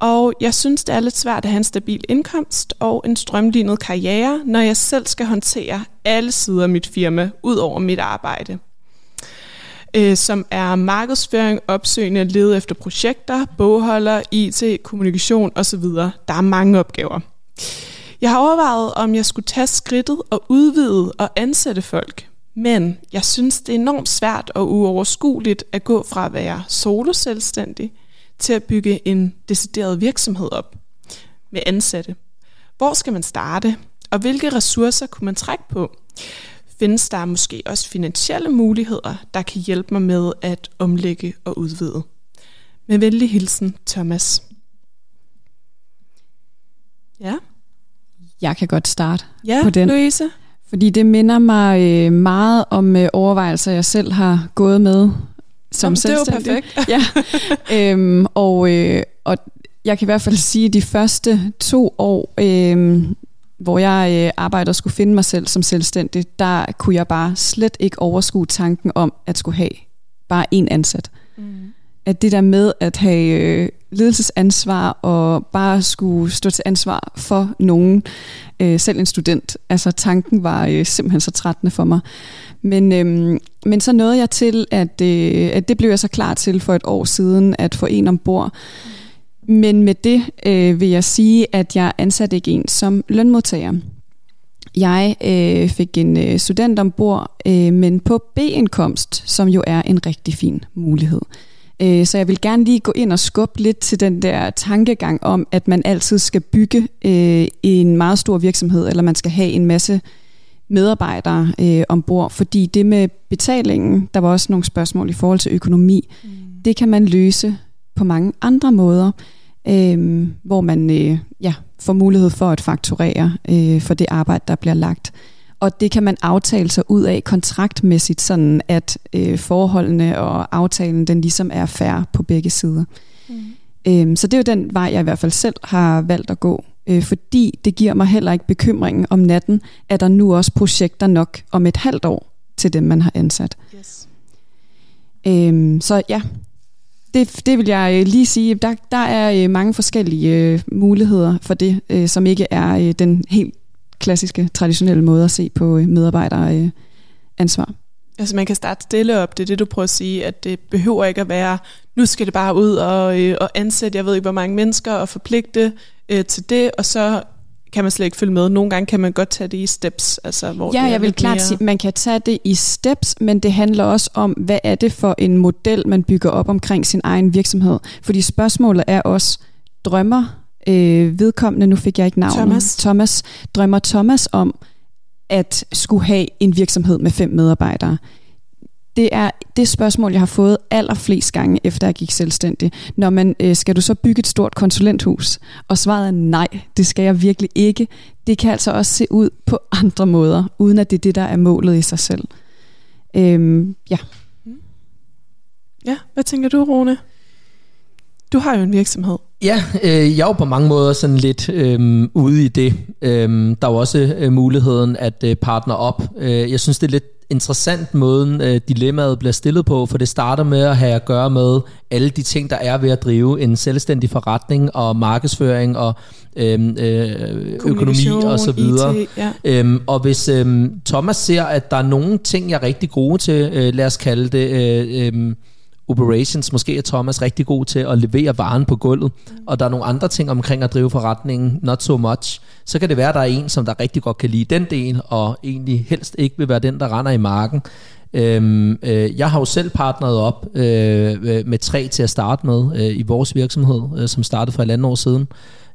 Og jeg synes, det er lidt svært at have en stabil indkomst og en strømlignet karriere, når jeg selv skal håndtere alle sider af mit firma, ud over mit arbejde. Øh, som er markedsføring, opsøgende, lede efter projekter, bogholder, IT, kommunikation osv. Der er mange opgaver. Jeg har overvejet, om jeg skulle tage skridtet og udvide og ansætte folk. Men jeg synes, det er enormt svært og uoverskueligt at gå fra at være soloselvstændig selvstændig til at bygge en decideret virksomhed op med ansatte. Hvor skal man starte? Og hvilke ressourcer kunne man trække på? Findes der måske også finansielle muligheder, der kan hjælpe mig med at omlægge og udvide? Med venlig hilsen, Thomas. Ja. Jeg kan godt starte ja, på den. Louise? Fordi det minder mig øh, meget om øh, overvejelser, jeg selv har gået med som Jamen, selvstændig. Det er jo perfekt. ja. øhm, og, øh, og jeg kan i hvert fald sige, at de første to år, øh, hvor jeg øh, arbejdede og skulle finde mig selv som selvstændig, der kunne jeg bare slet ikke overskue tanken om at skulle have bare en ansat. Mm. At det der med at have øh, ledelsesansvar og bare skulle stå til ansvar for nogen, øh, selv en student, altså tanken var øh, simpelthen så trættende for mig. Men, øhm, men så nåede jeg til, at, øh, at det blev jeg så klar til for et år siden, at få en ombord. Men med det øh, vil jeg sige, at jeg ansatte ikke en som lønmodtager. Jeg øh, fik en øh, student ombord, øh, men på B-indkomst, som jo er en rigtig fin mulighed. Øh, så jeg vil gerne lige gå ind og skubbe lidt til den der tankegang om, at man altid skal bygge øh, en meget stor virksomhed, eller man skal have en masse medarbejdere øh, ombord, fordi det med betalingen, der var også nogle spørgsmål i forhold til økonomi, mm. det kan man løse på mange andre måder, øh, hvor man øh, ja, får mulighed for at fakturere øh, for det arbejde, der bliver lagt. Og det kan man aftale sig ud af kontraktmæssigt, sådan at øh, forholdene og aftalen den ligesom er fair på begge sider. Mm. Øhm, så det er jo den vej, jeg i hvert fald selv har valgt at gå. Øh, fordi det giver mig heller ikke bekymringen om natten, at der nu også projekter nok om et halvt år til dem, man har ansat. Yes. Øhm, så ja, det, det vil jeg øh, lige sige. Der, der er øh, mange forskellige øh, muligheder for det, som ikke er den helt klassiske, traditionelle måde at se på medarbejderansvar. Øh, altså man kan starte stille op, det er det du prøver at sige, at det behøver ikke at være, nu skal det bare ud og, øh, og ansætte, jeg ved ikke hvor mange mennesker, og forpligte øh, til det, og så kan man slet ikke følge med. Nogle gange kan man godt tage det i steps. Altså, hvor ja, jeg vil klart mere... sige, man kan tage det i steps, men det handler også om, hvad er det for en model, man bygger op omkring sin egen virksomhed. Fordi spørgsmålet er også, drømmer øh, vedkommende, nu fik jeg ikke navnet, Thomas. Thomas, drømmer Thomas om at skulle have en virksomhed med fem medarbejdere? Det er det spørgsmål, jeg har fået allerflest gange, efter jeg gik selvstændig. Når man, øh, skal du så bygge et stort konsulenthus? Og svaret er nej, det skal jeg virkelig ikke. Det kan altså også se ud på andre måder, uden at det er det, der er målet i sig selv. Øhm, ja. Ja, hvad tænker du, Rune? Du har jo en virksomhed. Ja, øh, jeg er jo på mange måder sådan lidt øh, ude i det. Øh, der er jo også øh, muligheden at øh, partner op. Øh, jeg synes, det er lidt interessant måden øh, dilemmaet bliver stillet på, for det starter med at have at gøre med alle de ting, der er ved at drive en selvstændig forretning og markedsføring og øhm, øh, økonomi og så videre. IT, ja. øhm, og hvis øh, Thomas ser, at der er nogle ting, jeg er rigtig gode til, øh, lad os kalde det... Øh, øh, operations. Måske er Thomas rigtig god til at levere varen på gulvet, og der er nogle andre ting omkring at drive forretningen, not so much. Så kan det være, at der er en, som der rigtig godt kan lide den del, og egentlig helst ikke vil være den, der render i marken. Øhm, øh, jeg har jo selv partneret op øh, øh med tre til at starte med øh, i vores virksomhed, øh, som startede for et andet år siden.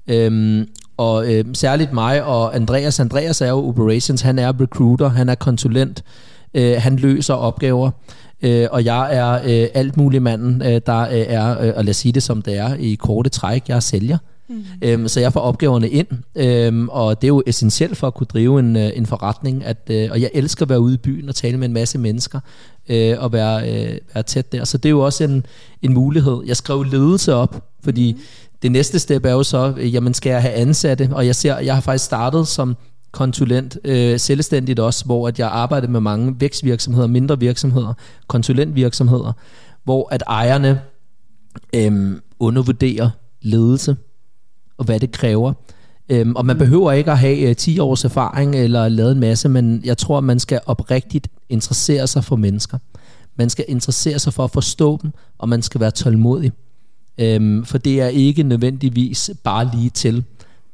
Øhm, og øh, særligt mig og Andreas. Andreas er jo operations, han er recruiter, han er konsulent, øh, han løser opgaver øh, og jeg er øh, alt muligt manden, øh, der øh, er, øh, og lad os sige det som det er, i korte træk, jeg er sælger. Mm. Øhm, så jeg får opgaverne ind, øhm, og det er jo essentielt for at kunne drive en, øh, en forretning, at, øh, og jeg elsker at være ude i byen og tale med en masse mennesker, øh, og være, øh, være tæt der. Så det er jo også en, en mulighed. Jeg skrev ledelse op, fordi mm. det næste step er jo så, øh, jamen skal jeg have ansatte, og jeg ser, jeg har faktisk startet som konsulent, øh, selvstændigt også, hvor at jeg arbejder med mange vækstvirksomheder, mindre virksomheder, konsulentvirksomheder, hvor at ejerne øh, undervurderer ledelse og hvad det kræver. Øhm, og man behøver ikke at have øh, 10 års erfaring eller lavet en masse, men jeg tror, man skal oprigtigt interessere sig for mennesker. Man skal interessere sig for at forstå dem, og man skal være tålmodig. Øhm, for det er ikke nødvendigvis bare lige til.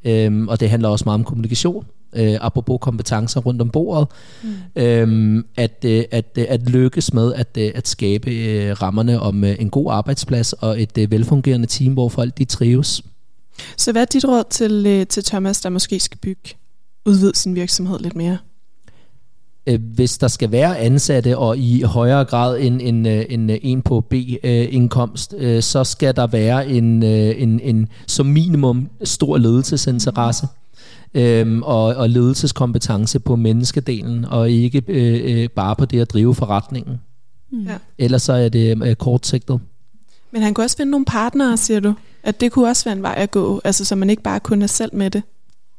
Øhm, og det handler også meget om kommunikation øh, apropos kompetencer rundt om bordet, mm. øhm, at, øh, at, øh, at lykkes med at, øh, at skabe øh, rammerne om øh, en god arbejdsplads og et øh, velfungerende team, hvor folk de trives. Så hvad er dit råd til, øh, til Thomas, der måske skal bygge, udvide sin virksomhed lidt mere? Øh, hvis der skal være ansatte, og i højere grad end en, en, en, en på B-indkomst, så skal der være en, en, en som minimum stor ledelsesinteresse øhm, og, og ledelseskompetence på menneskedelen, og ikke øh, bare på det at drive forretningen. Mm. Ja. Ellers så er det øh, kortsigtet. Men han kunne også finde nogle partnere, siger du? At det kunne også være en vej at gå, altså så man ikke bare kun er selv med det?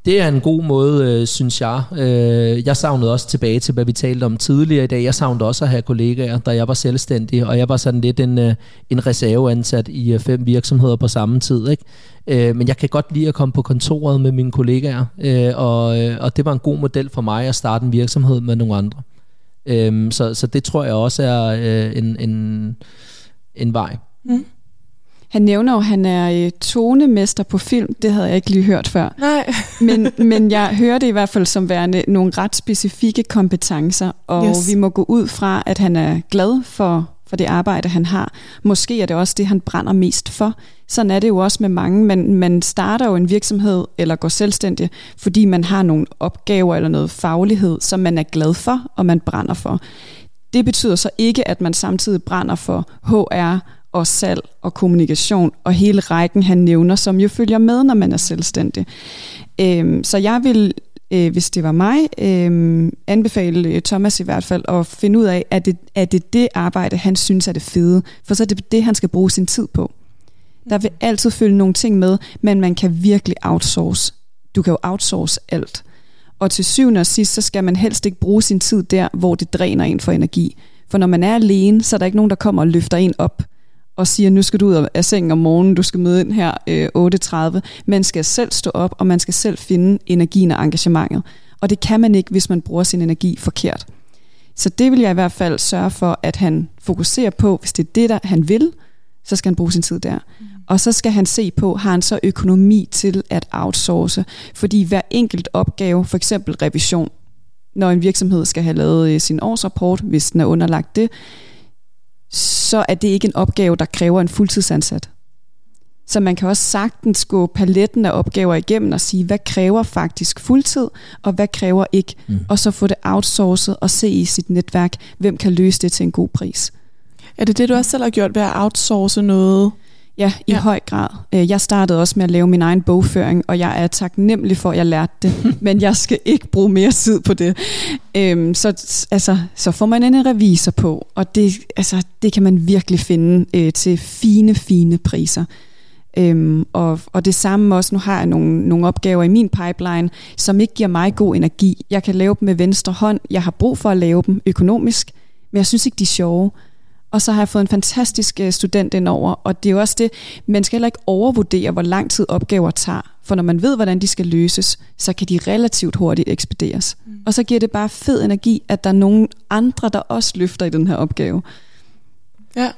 Det er en god måde, øh, synes jeg. Øh, jeg savnede også tilbage til, hvad vi talte om tidligere i dag. Jeg savnede også at have kollegaer, da jeg var selvstændig, og jeg var sådan lidt en, øh, en reserveansat i øh, fem virksomheder på samme tid. Ikke? Øh, men jeg kan godt lide at komme på kontoret med mine kollegaer, øh, og, øh, og det var en god model for mig at starte en virksomhed med nogle andre. Øh, så, så det tror jeg også er øh, en, en, en vej. Mm. Han nævner jo, at han er øh, tonemester på film. Det havde jeg ikke lige hørt før. Nej. men, men jeg hører det i hvert fald som værende nogle ret specifikke kompetencer, og yes. vi må gå ud fra, at han er glad for, for det arbejde, han har. Måske er det også det, han brænder mest for. Sådan er det jo også med mange. Man, man starter jo en virksomhed eller går selvstændig, fordi man har nogle opgaver eller noget faglighed, som man er glad for, og man brænder for. Det betyder så ikke, at man samtidig brænder for HR og salg og kommunikation og hele rækken, han nævner, som jo følger med, når man er selvstændig. Øhm, så jeg vil, øh, hvis det var mig, øhm, øh, anbefale Thomas i hvert fald at finde ud af, at det er det, det arbejde, han synes er det fede, for så er det det, han skal bruge sin tid på. Der vil altid følge nogle ting med, men man kan virkelig outsource. Du kan jo outsource alt. Og til syvende og sidst, så skal man helst ikke bruge sin tid der, hvor det dræner en for energi. For når man er alene, så er der ikke nogen, der kommer og løfter en op og siger, nu skal du ud af sengen om morgenen, du skal møde ind her øh, 8.30. Man skal selv stå op, og man skal selv finde energien og engagementet. Og det kan man ikke, hvis man bruger sin energi forkert. Så det vil jeg i hvert fald sørge for, at han fokuserer på, hvis det er det, der han vil, så skal han bruge sin tid der. Mm. Og så skal han se på, har han så økonomi til at outsource? Fordi hver enkelt opgave, for eksempel revision, når en virksomhed skal have lavet øh, sin årsrapport, hvis den er underlagt det, så er det ikke en opgave, der kræver en fuldtidsansat. Så man kan også sagtens gå paletten af opgaver igennem og sige, hvad kræver faktisk fuldtid, og hvad kræver ikke, mm. og så få det outsourcet og se i sit netværk, hvem kan løse det til en god pris. Er det det, du også selv har gjort ved at outsource noget? Ja, i ja. høj grad. Øh, jeg startede også med at lave min egen bogføring, og jeg er taknemmelig for, at jeg lærte det. men jeg skal ikke bruge mere tid på det. Øhm, så, altså, så får man en revisor på, og det, altså, det kan man virkelig finde øh, til fine, fine priser. Øhm, og, og det samme også, nu har jeg nogle, nogle opgaver i min pipeline, som ikke giver mig god energi. Jeg kan lave dem med venstre hånd. Jeg har brug for at lave dem økonomisk, men jeg synes ikke, de er sjove. Og så har jeg fået en fantastisk øh, student indover, og det er jo også det, man skal heller ikke overvurdere, hvor lang tid opgaver tager. For når man ved, hvordan de skal løses, så kan de relativt hurtigt ekspederes. Mm. Og så giver det bare fed energi, at der er nogen andre, der også løfter i den her opgave. Ja.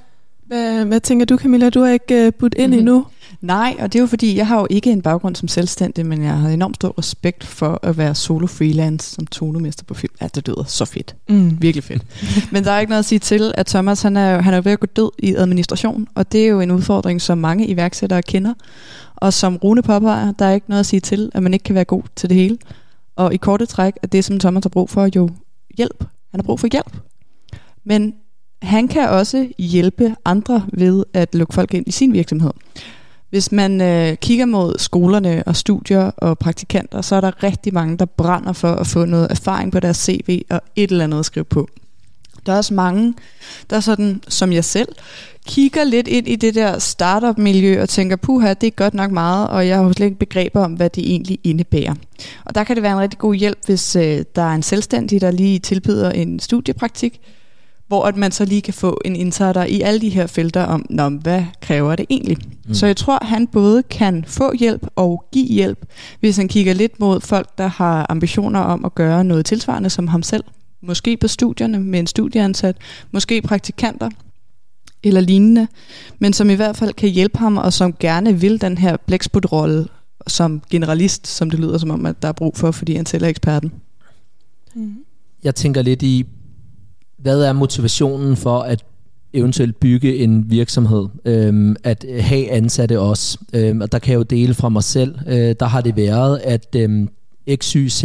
Hvad, hvad tænker du, Camilla? Du har ikke uh, budt ind mm-hmm. endnu. Nej, og det er jo fordi, jeg har jo ikke en baggrund som selvstændig, men jeg har enormt stor respekt for at være solo freelance som tonemester på film. Ja, det lyder så fedt. Mm. Virkelig fedt. men der er ikke noget at sige til, at Thomas han er, han er ved at gå død i administration, og det er jo en udfordring, som mange iværksættere kender. Og som Rune påpeger, der er ikke noget at sige til, at man ikke kan være god til det hele. Og i korte træk er det, som Thomas har brug for, jo hjælp. Han har brug for hjælp. Men han kan også hjælpe andre ved at lukke folk ind i sin virksomhed. Hvis man øh, kigger mod skolerne og studier og praktikanter, så er der rigtig mange, der brænder for at få noget erfaring på deres CV og et eller andet at skrive på. Der er også mange, der sådan, som jeg selv, kigger lidt ind i det der startup-miljø og tænker, puha, det er godt nok meget, og jeg har slet ikke begreber om, hvad det egentlig indebærer. Og der kan det være en rigtig god hjælp, hvis øh, der er en selvstændig, der lige tilbyder en studiepraktik, hvor at man så lige kan få en insider i alle de her felter om, Nå, hvad kræver det egentlig? Mm. Så jeg tror, at han både kan få hjælp og give hjælp, hvis han kigger lidt mod folk, der har ambitioner om at gøre noget tilsvarende som ham selv. Måske på studierne med en studieansat, måske praktikanter eller lignende, men som i hvert fald kan hjælpe ham, og som gerne vil den her blæksprutrolle som generalist, som det lyder som om, at der er brug for, fordi han selv er eksperten. Mm. Jeg tænker lidt i, hvad er motivationen for at eventuelt bygge en virksomhed, øhm, at øh, have ansatte også. Øhm, og der kan jeg jo dele fra mig selv. Øh, der har det været, at øhm, XYZ,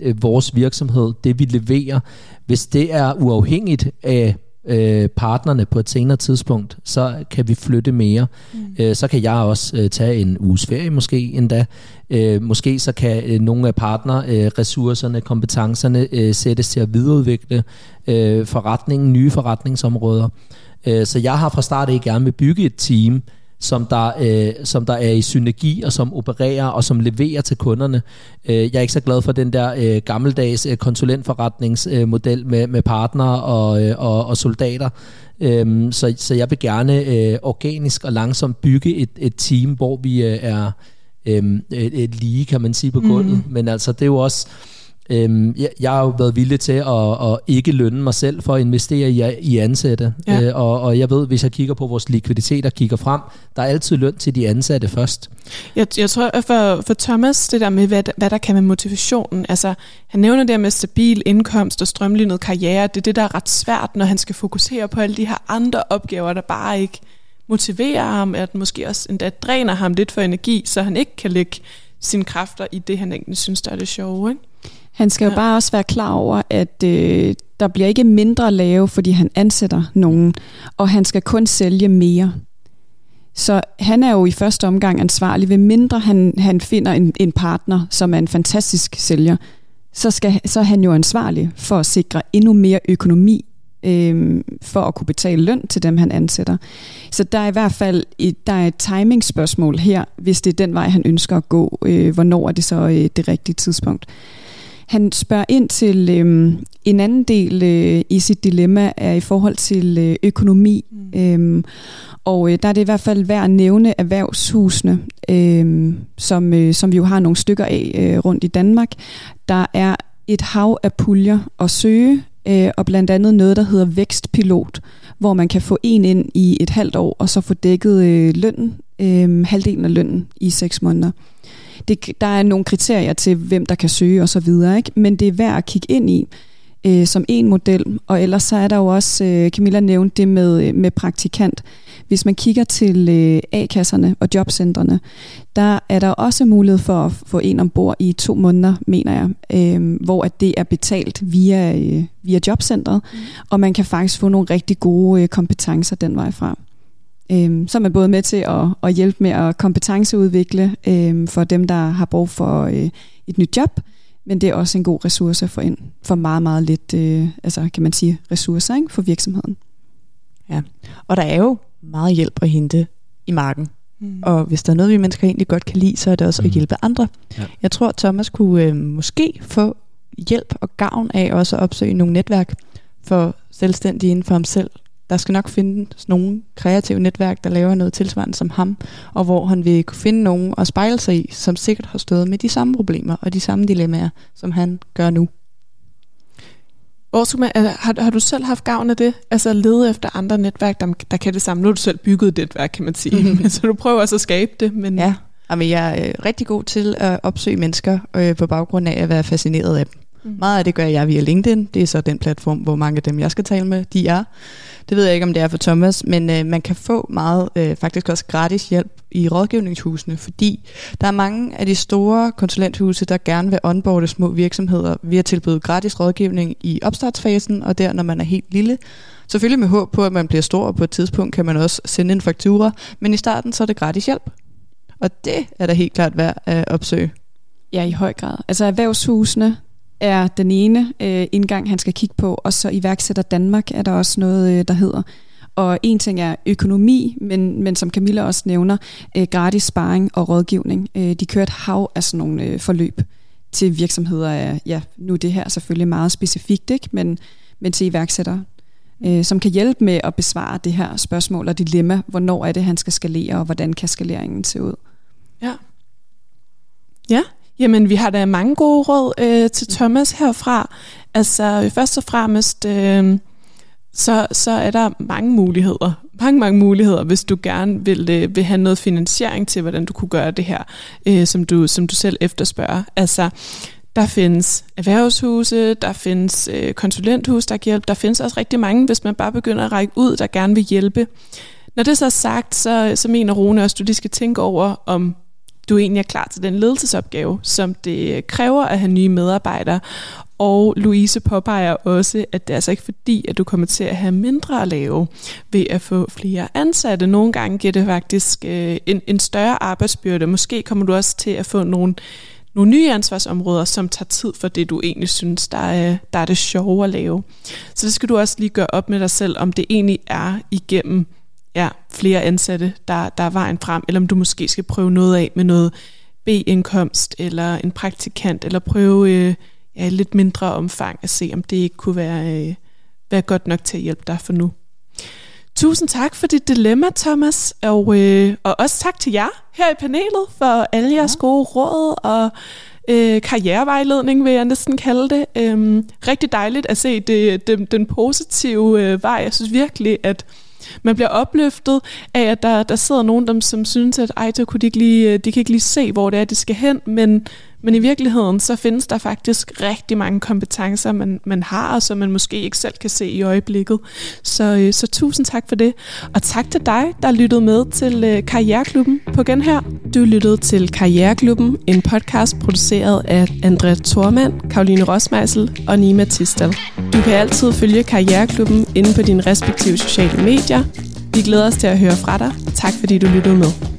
øh, vores virksomhed, det vi leverer, hvis det er uafhængigt af øh, partnerne på et senere tidspunkt, så kan vi flytte mere. Mm. Øh, så kan jeg også øh, tage en uges ferie måske endda. Øh, måske så kan øh, nogle af partnerressourcerne, øh, kompetencerne øh, sættes til at videreudvikle øh, forretningen, nye forretningsområder. Øh, så jeg har fra start af gerne vil bygge et team, som der, øh, som der er i synergi og som opererer og som leverer til kunderne. Øh, jeg er ikke så glad for den der øh, gammeldags øh, konsulentforretningsmodel øh, med, med partnere og, øh, og, og soldater. Øh, så, så jeg vil gerne øh, organisk og langsomt bygge et, et team, hvor vi øh, er øh, et, et lige, kan man sige, på gulvet. Mm. Men altså, det er jo også Øhm, jeg, jeg har jo været villig til at, at ikke lønne mig selv for at investere i, i ansatte. Ja. Øh, og, og jeg ved, hvis jeg kigger på vores likviditet og kigger frem, der er altid løn til de ansatte først. Jeg, jeg tror for, for Thomas, det der med, hvad, hvad der kan med motivationen, altså han nævner det med stabil indkomst og strømlignet karriere, det er det, der er ret svært, når han skal fokusere på alle de her andre opgaver, der bare ikke motiverer ham, at måske også endda dræner ham lidt for energi, så han ikke kan lægge sine kræfter i det, han egentlig synes, der er det sjove. Ikke? Han skal jo bare også være klar over, at øh, der bliver ikke mindre lave, fordi han ansætter nogen, og han skal kun sælge mere. Så han er jo i første omgang ansvarlig, ved mindre han, han finder en, en partner, som er en fantastisk sælger, så, skal, så er han jo ansvarlig for at sikre endnu mere økonomi øh, for at kunne betale løn til dem, han ansætter. Så der er i hvert fald et, der er et timing-spørgsmål her, hvis det er den vej, han ønsker at gå. Øh, hvornår er det så øh, det rigtige tidspunkt? Han spørger ind til øh, en anden del øh, i sit dilemma er i forhold til øh, økonomi. Mm. Øhm, og øh, der er det i hvert fald værd at nævne erhvervshusene, øh, som, øh, som vi jo har nogle stykker af øh, rundt i Danmark. Der er et hav af puljer at søge, øh, og blandt andet noget, der hedder Vækstpilot, hvor man kan få en ind i et halvt år, og så få dækket øh, lønnen, øh, halvdelen af lønnen i seks måneder det, der er nogle kriterier til, hvem der kan søge og så videre, ikke? men det er værd at kigge ind i øh, som en model. Og ellers så er der jo også, øh, Camilla nævnte det med, med praktikant. Hvis man kigger til øh, A-kasserne og jobcentrene, der er der også mulighed for at få en ombord i to måneder, mener jeg, øh, hvor at det er betalt via, øh, via jobcentret, mm. og man kan faktisk få nogle rigtig gode øh, kompetencer den vej fra. Øhm, så er man både med til at, at hjælpe med at kompetenceudvikle øhm, for dem, der har brug for øh, et nyt job, men det er også en god ressource for ind for meget, meget lidt, øh, altså kan man sige, ressourcer ikke, for virksomheden. Ja, og der er jo meget hjælp at hente i marken. Mm. Og hvis der er noget, vi mennesker egentlig godt kan lide, så er det også mm. at hjælpe andre. Ja. Jeg tror, at Thomas kunne øh, måske få hjælp og gavn af også at opsøge nogle netværk for selvstændige inden for ham selv, der skal nok finde nogle kreative netværk, der laver noget tilsvarende som ham, og hvor han vil kunne finde nogen at spejle sig i, som sikkert har stået med de samme problemer og de samme dilemmaer, som han gør nu. Har du selv haft gavn af det? Altså at lede efter andre netværk, der, der kan det samme. Nu har du selv bygget et netværk, kan man sige. Mm-hmm. så du prøver også at skabe det. Men... Ja, Jamen, jeg er øh, rigtig god til at opsøge mennesker øh, på baggrund af at være fascineret af dem. Mm. Meget af det gør jeg via LinkedIn. Det er så den platform, hvor mange af dem, jeg skal tale med, de er. Det ved jeg ikke, om det er for Thomas, men øh, man kan få meget, øh, faktisk også gratis hjælp i rådgivningshusene, fordi der er mange af de store konsulenthuse, der gerne vil onboarde små virksomheder ved at tilbyde gratis rådgivning i opstartsfasen, og der, når man er helt lille. Selvfølgelig med håb på, at man bliver stor, og på et tidspunkt kan man også sende en faktura, men i starten så er det gratis hjælp. Og det er da helt klart værd at opsøge. Ja, i høj grad. Altså erhvervshusene, er den ene øh, indgang, han skal kigge på, og så iværksætter Danmark er der også noget, øh, der hedder. Og en ting er økonomi, men, men som Camilla også nævner, øh, gratis sparring og rådgivning. Øh, de kører et hav af sådan nogle øh, forløb til virksomheder. Øh, ja, nu er det her selvfølgelig meget specifikt, ikke? Men, men til iværksættere, øh, som kan hjælpe med at besvare det her spørgsmål og dilemma. Hvornår er det, han skal skalere, og hvordan kan skaleringen se ud? Ja. Ja, Jamen, vi har da mange gode råd øh, til Thomas herfra. Altså, først og fremmest, øh, så, så er der mange muligheder. Mange, mange muligheder, hvis du gerne vil, øh, vil have noget finansiering til, hvordan du kunne gøre det her, øh, som, du, som du selv efterspørger. Altså, Der findes erhvervshuse, der findes øh, konsulenthus, der kan hjælpe. Der findes også rigtig mange, hvis man bare begynder at række ud, der gerne vil hjælpe. Når det så er sagt, så, så mener Rune også, at du lige skal tænke over, om du egentlig er klar til den ledelsesopgave, som det kræver at have nye medarbejdere. Og Louise påpeger også, at det er altså ikke fordi, at du kommer til at have mindre at lave ved at få flere ansatte. Nogle gange giver det faktisk øh, en, en større arbejdsbyrde. Måske kommer du også til at få nogle, nogle nye ansvarsområder, som tager tid for det, du egentlig synes, der er, der er det sjove at lave. Så det skal du også lige gøre op med dig selv, om det egentlig er igennem ja, flere ansatte, der, der er vejen frem, eller om du måske skal prøve noget af med noget B-indkomst, eller en praktikant, eller prøve øh, ja, lidt mindre omfang at se, om det ikke kunne være, øh, være godt nok til at hjælpe dig for nu. Tusind tak for dit dilemma, Thomas, og, øh, og også tak til jer her i panelet for alle jeres ja. gode råd og øh, karrierevejledning, vil jeg næsten kalde det. Øhm, rigtig dejligt at se det, det, den positive øh, vej. Jeg synes virkelig, at man bliver opløftet af, at der, der sidder nogen, dem, som synes, at ej, kunne de, ikke lige, øh, de kan ikke lige se, hvor det er, det skal hen, men, men i virkeligheden, så findes der faktisk rigtig mange kompetencer, man, man har, og som man måske ikke selv kan se i øjeblikket. Så, øh, så tusind tak for det. Og tak til dig, der lyttede med til øh, Karriereklubben på Genhør. Du lyttede til Karriereklubben, en podcast produceret af Andrea Tormand, Karoline Rosmeisel og Nima Tistel. Du kan altid følge Karriereklubben inde på dine respektive sociale medier. Vi glæder os til at høre fra dig. Tak fordi du lyttede med.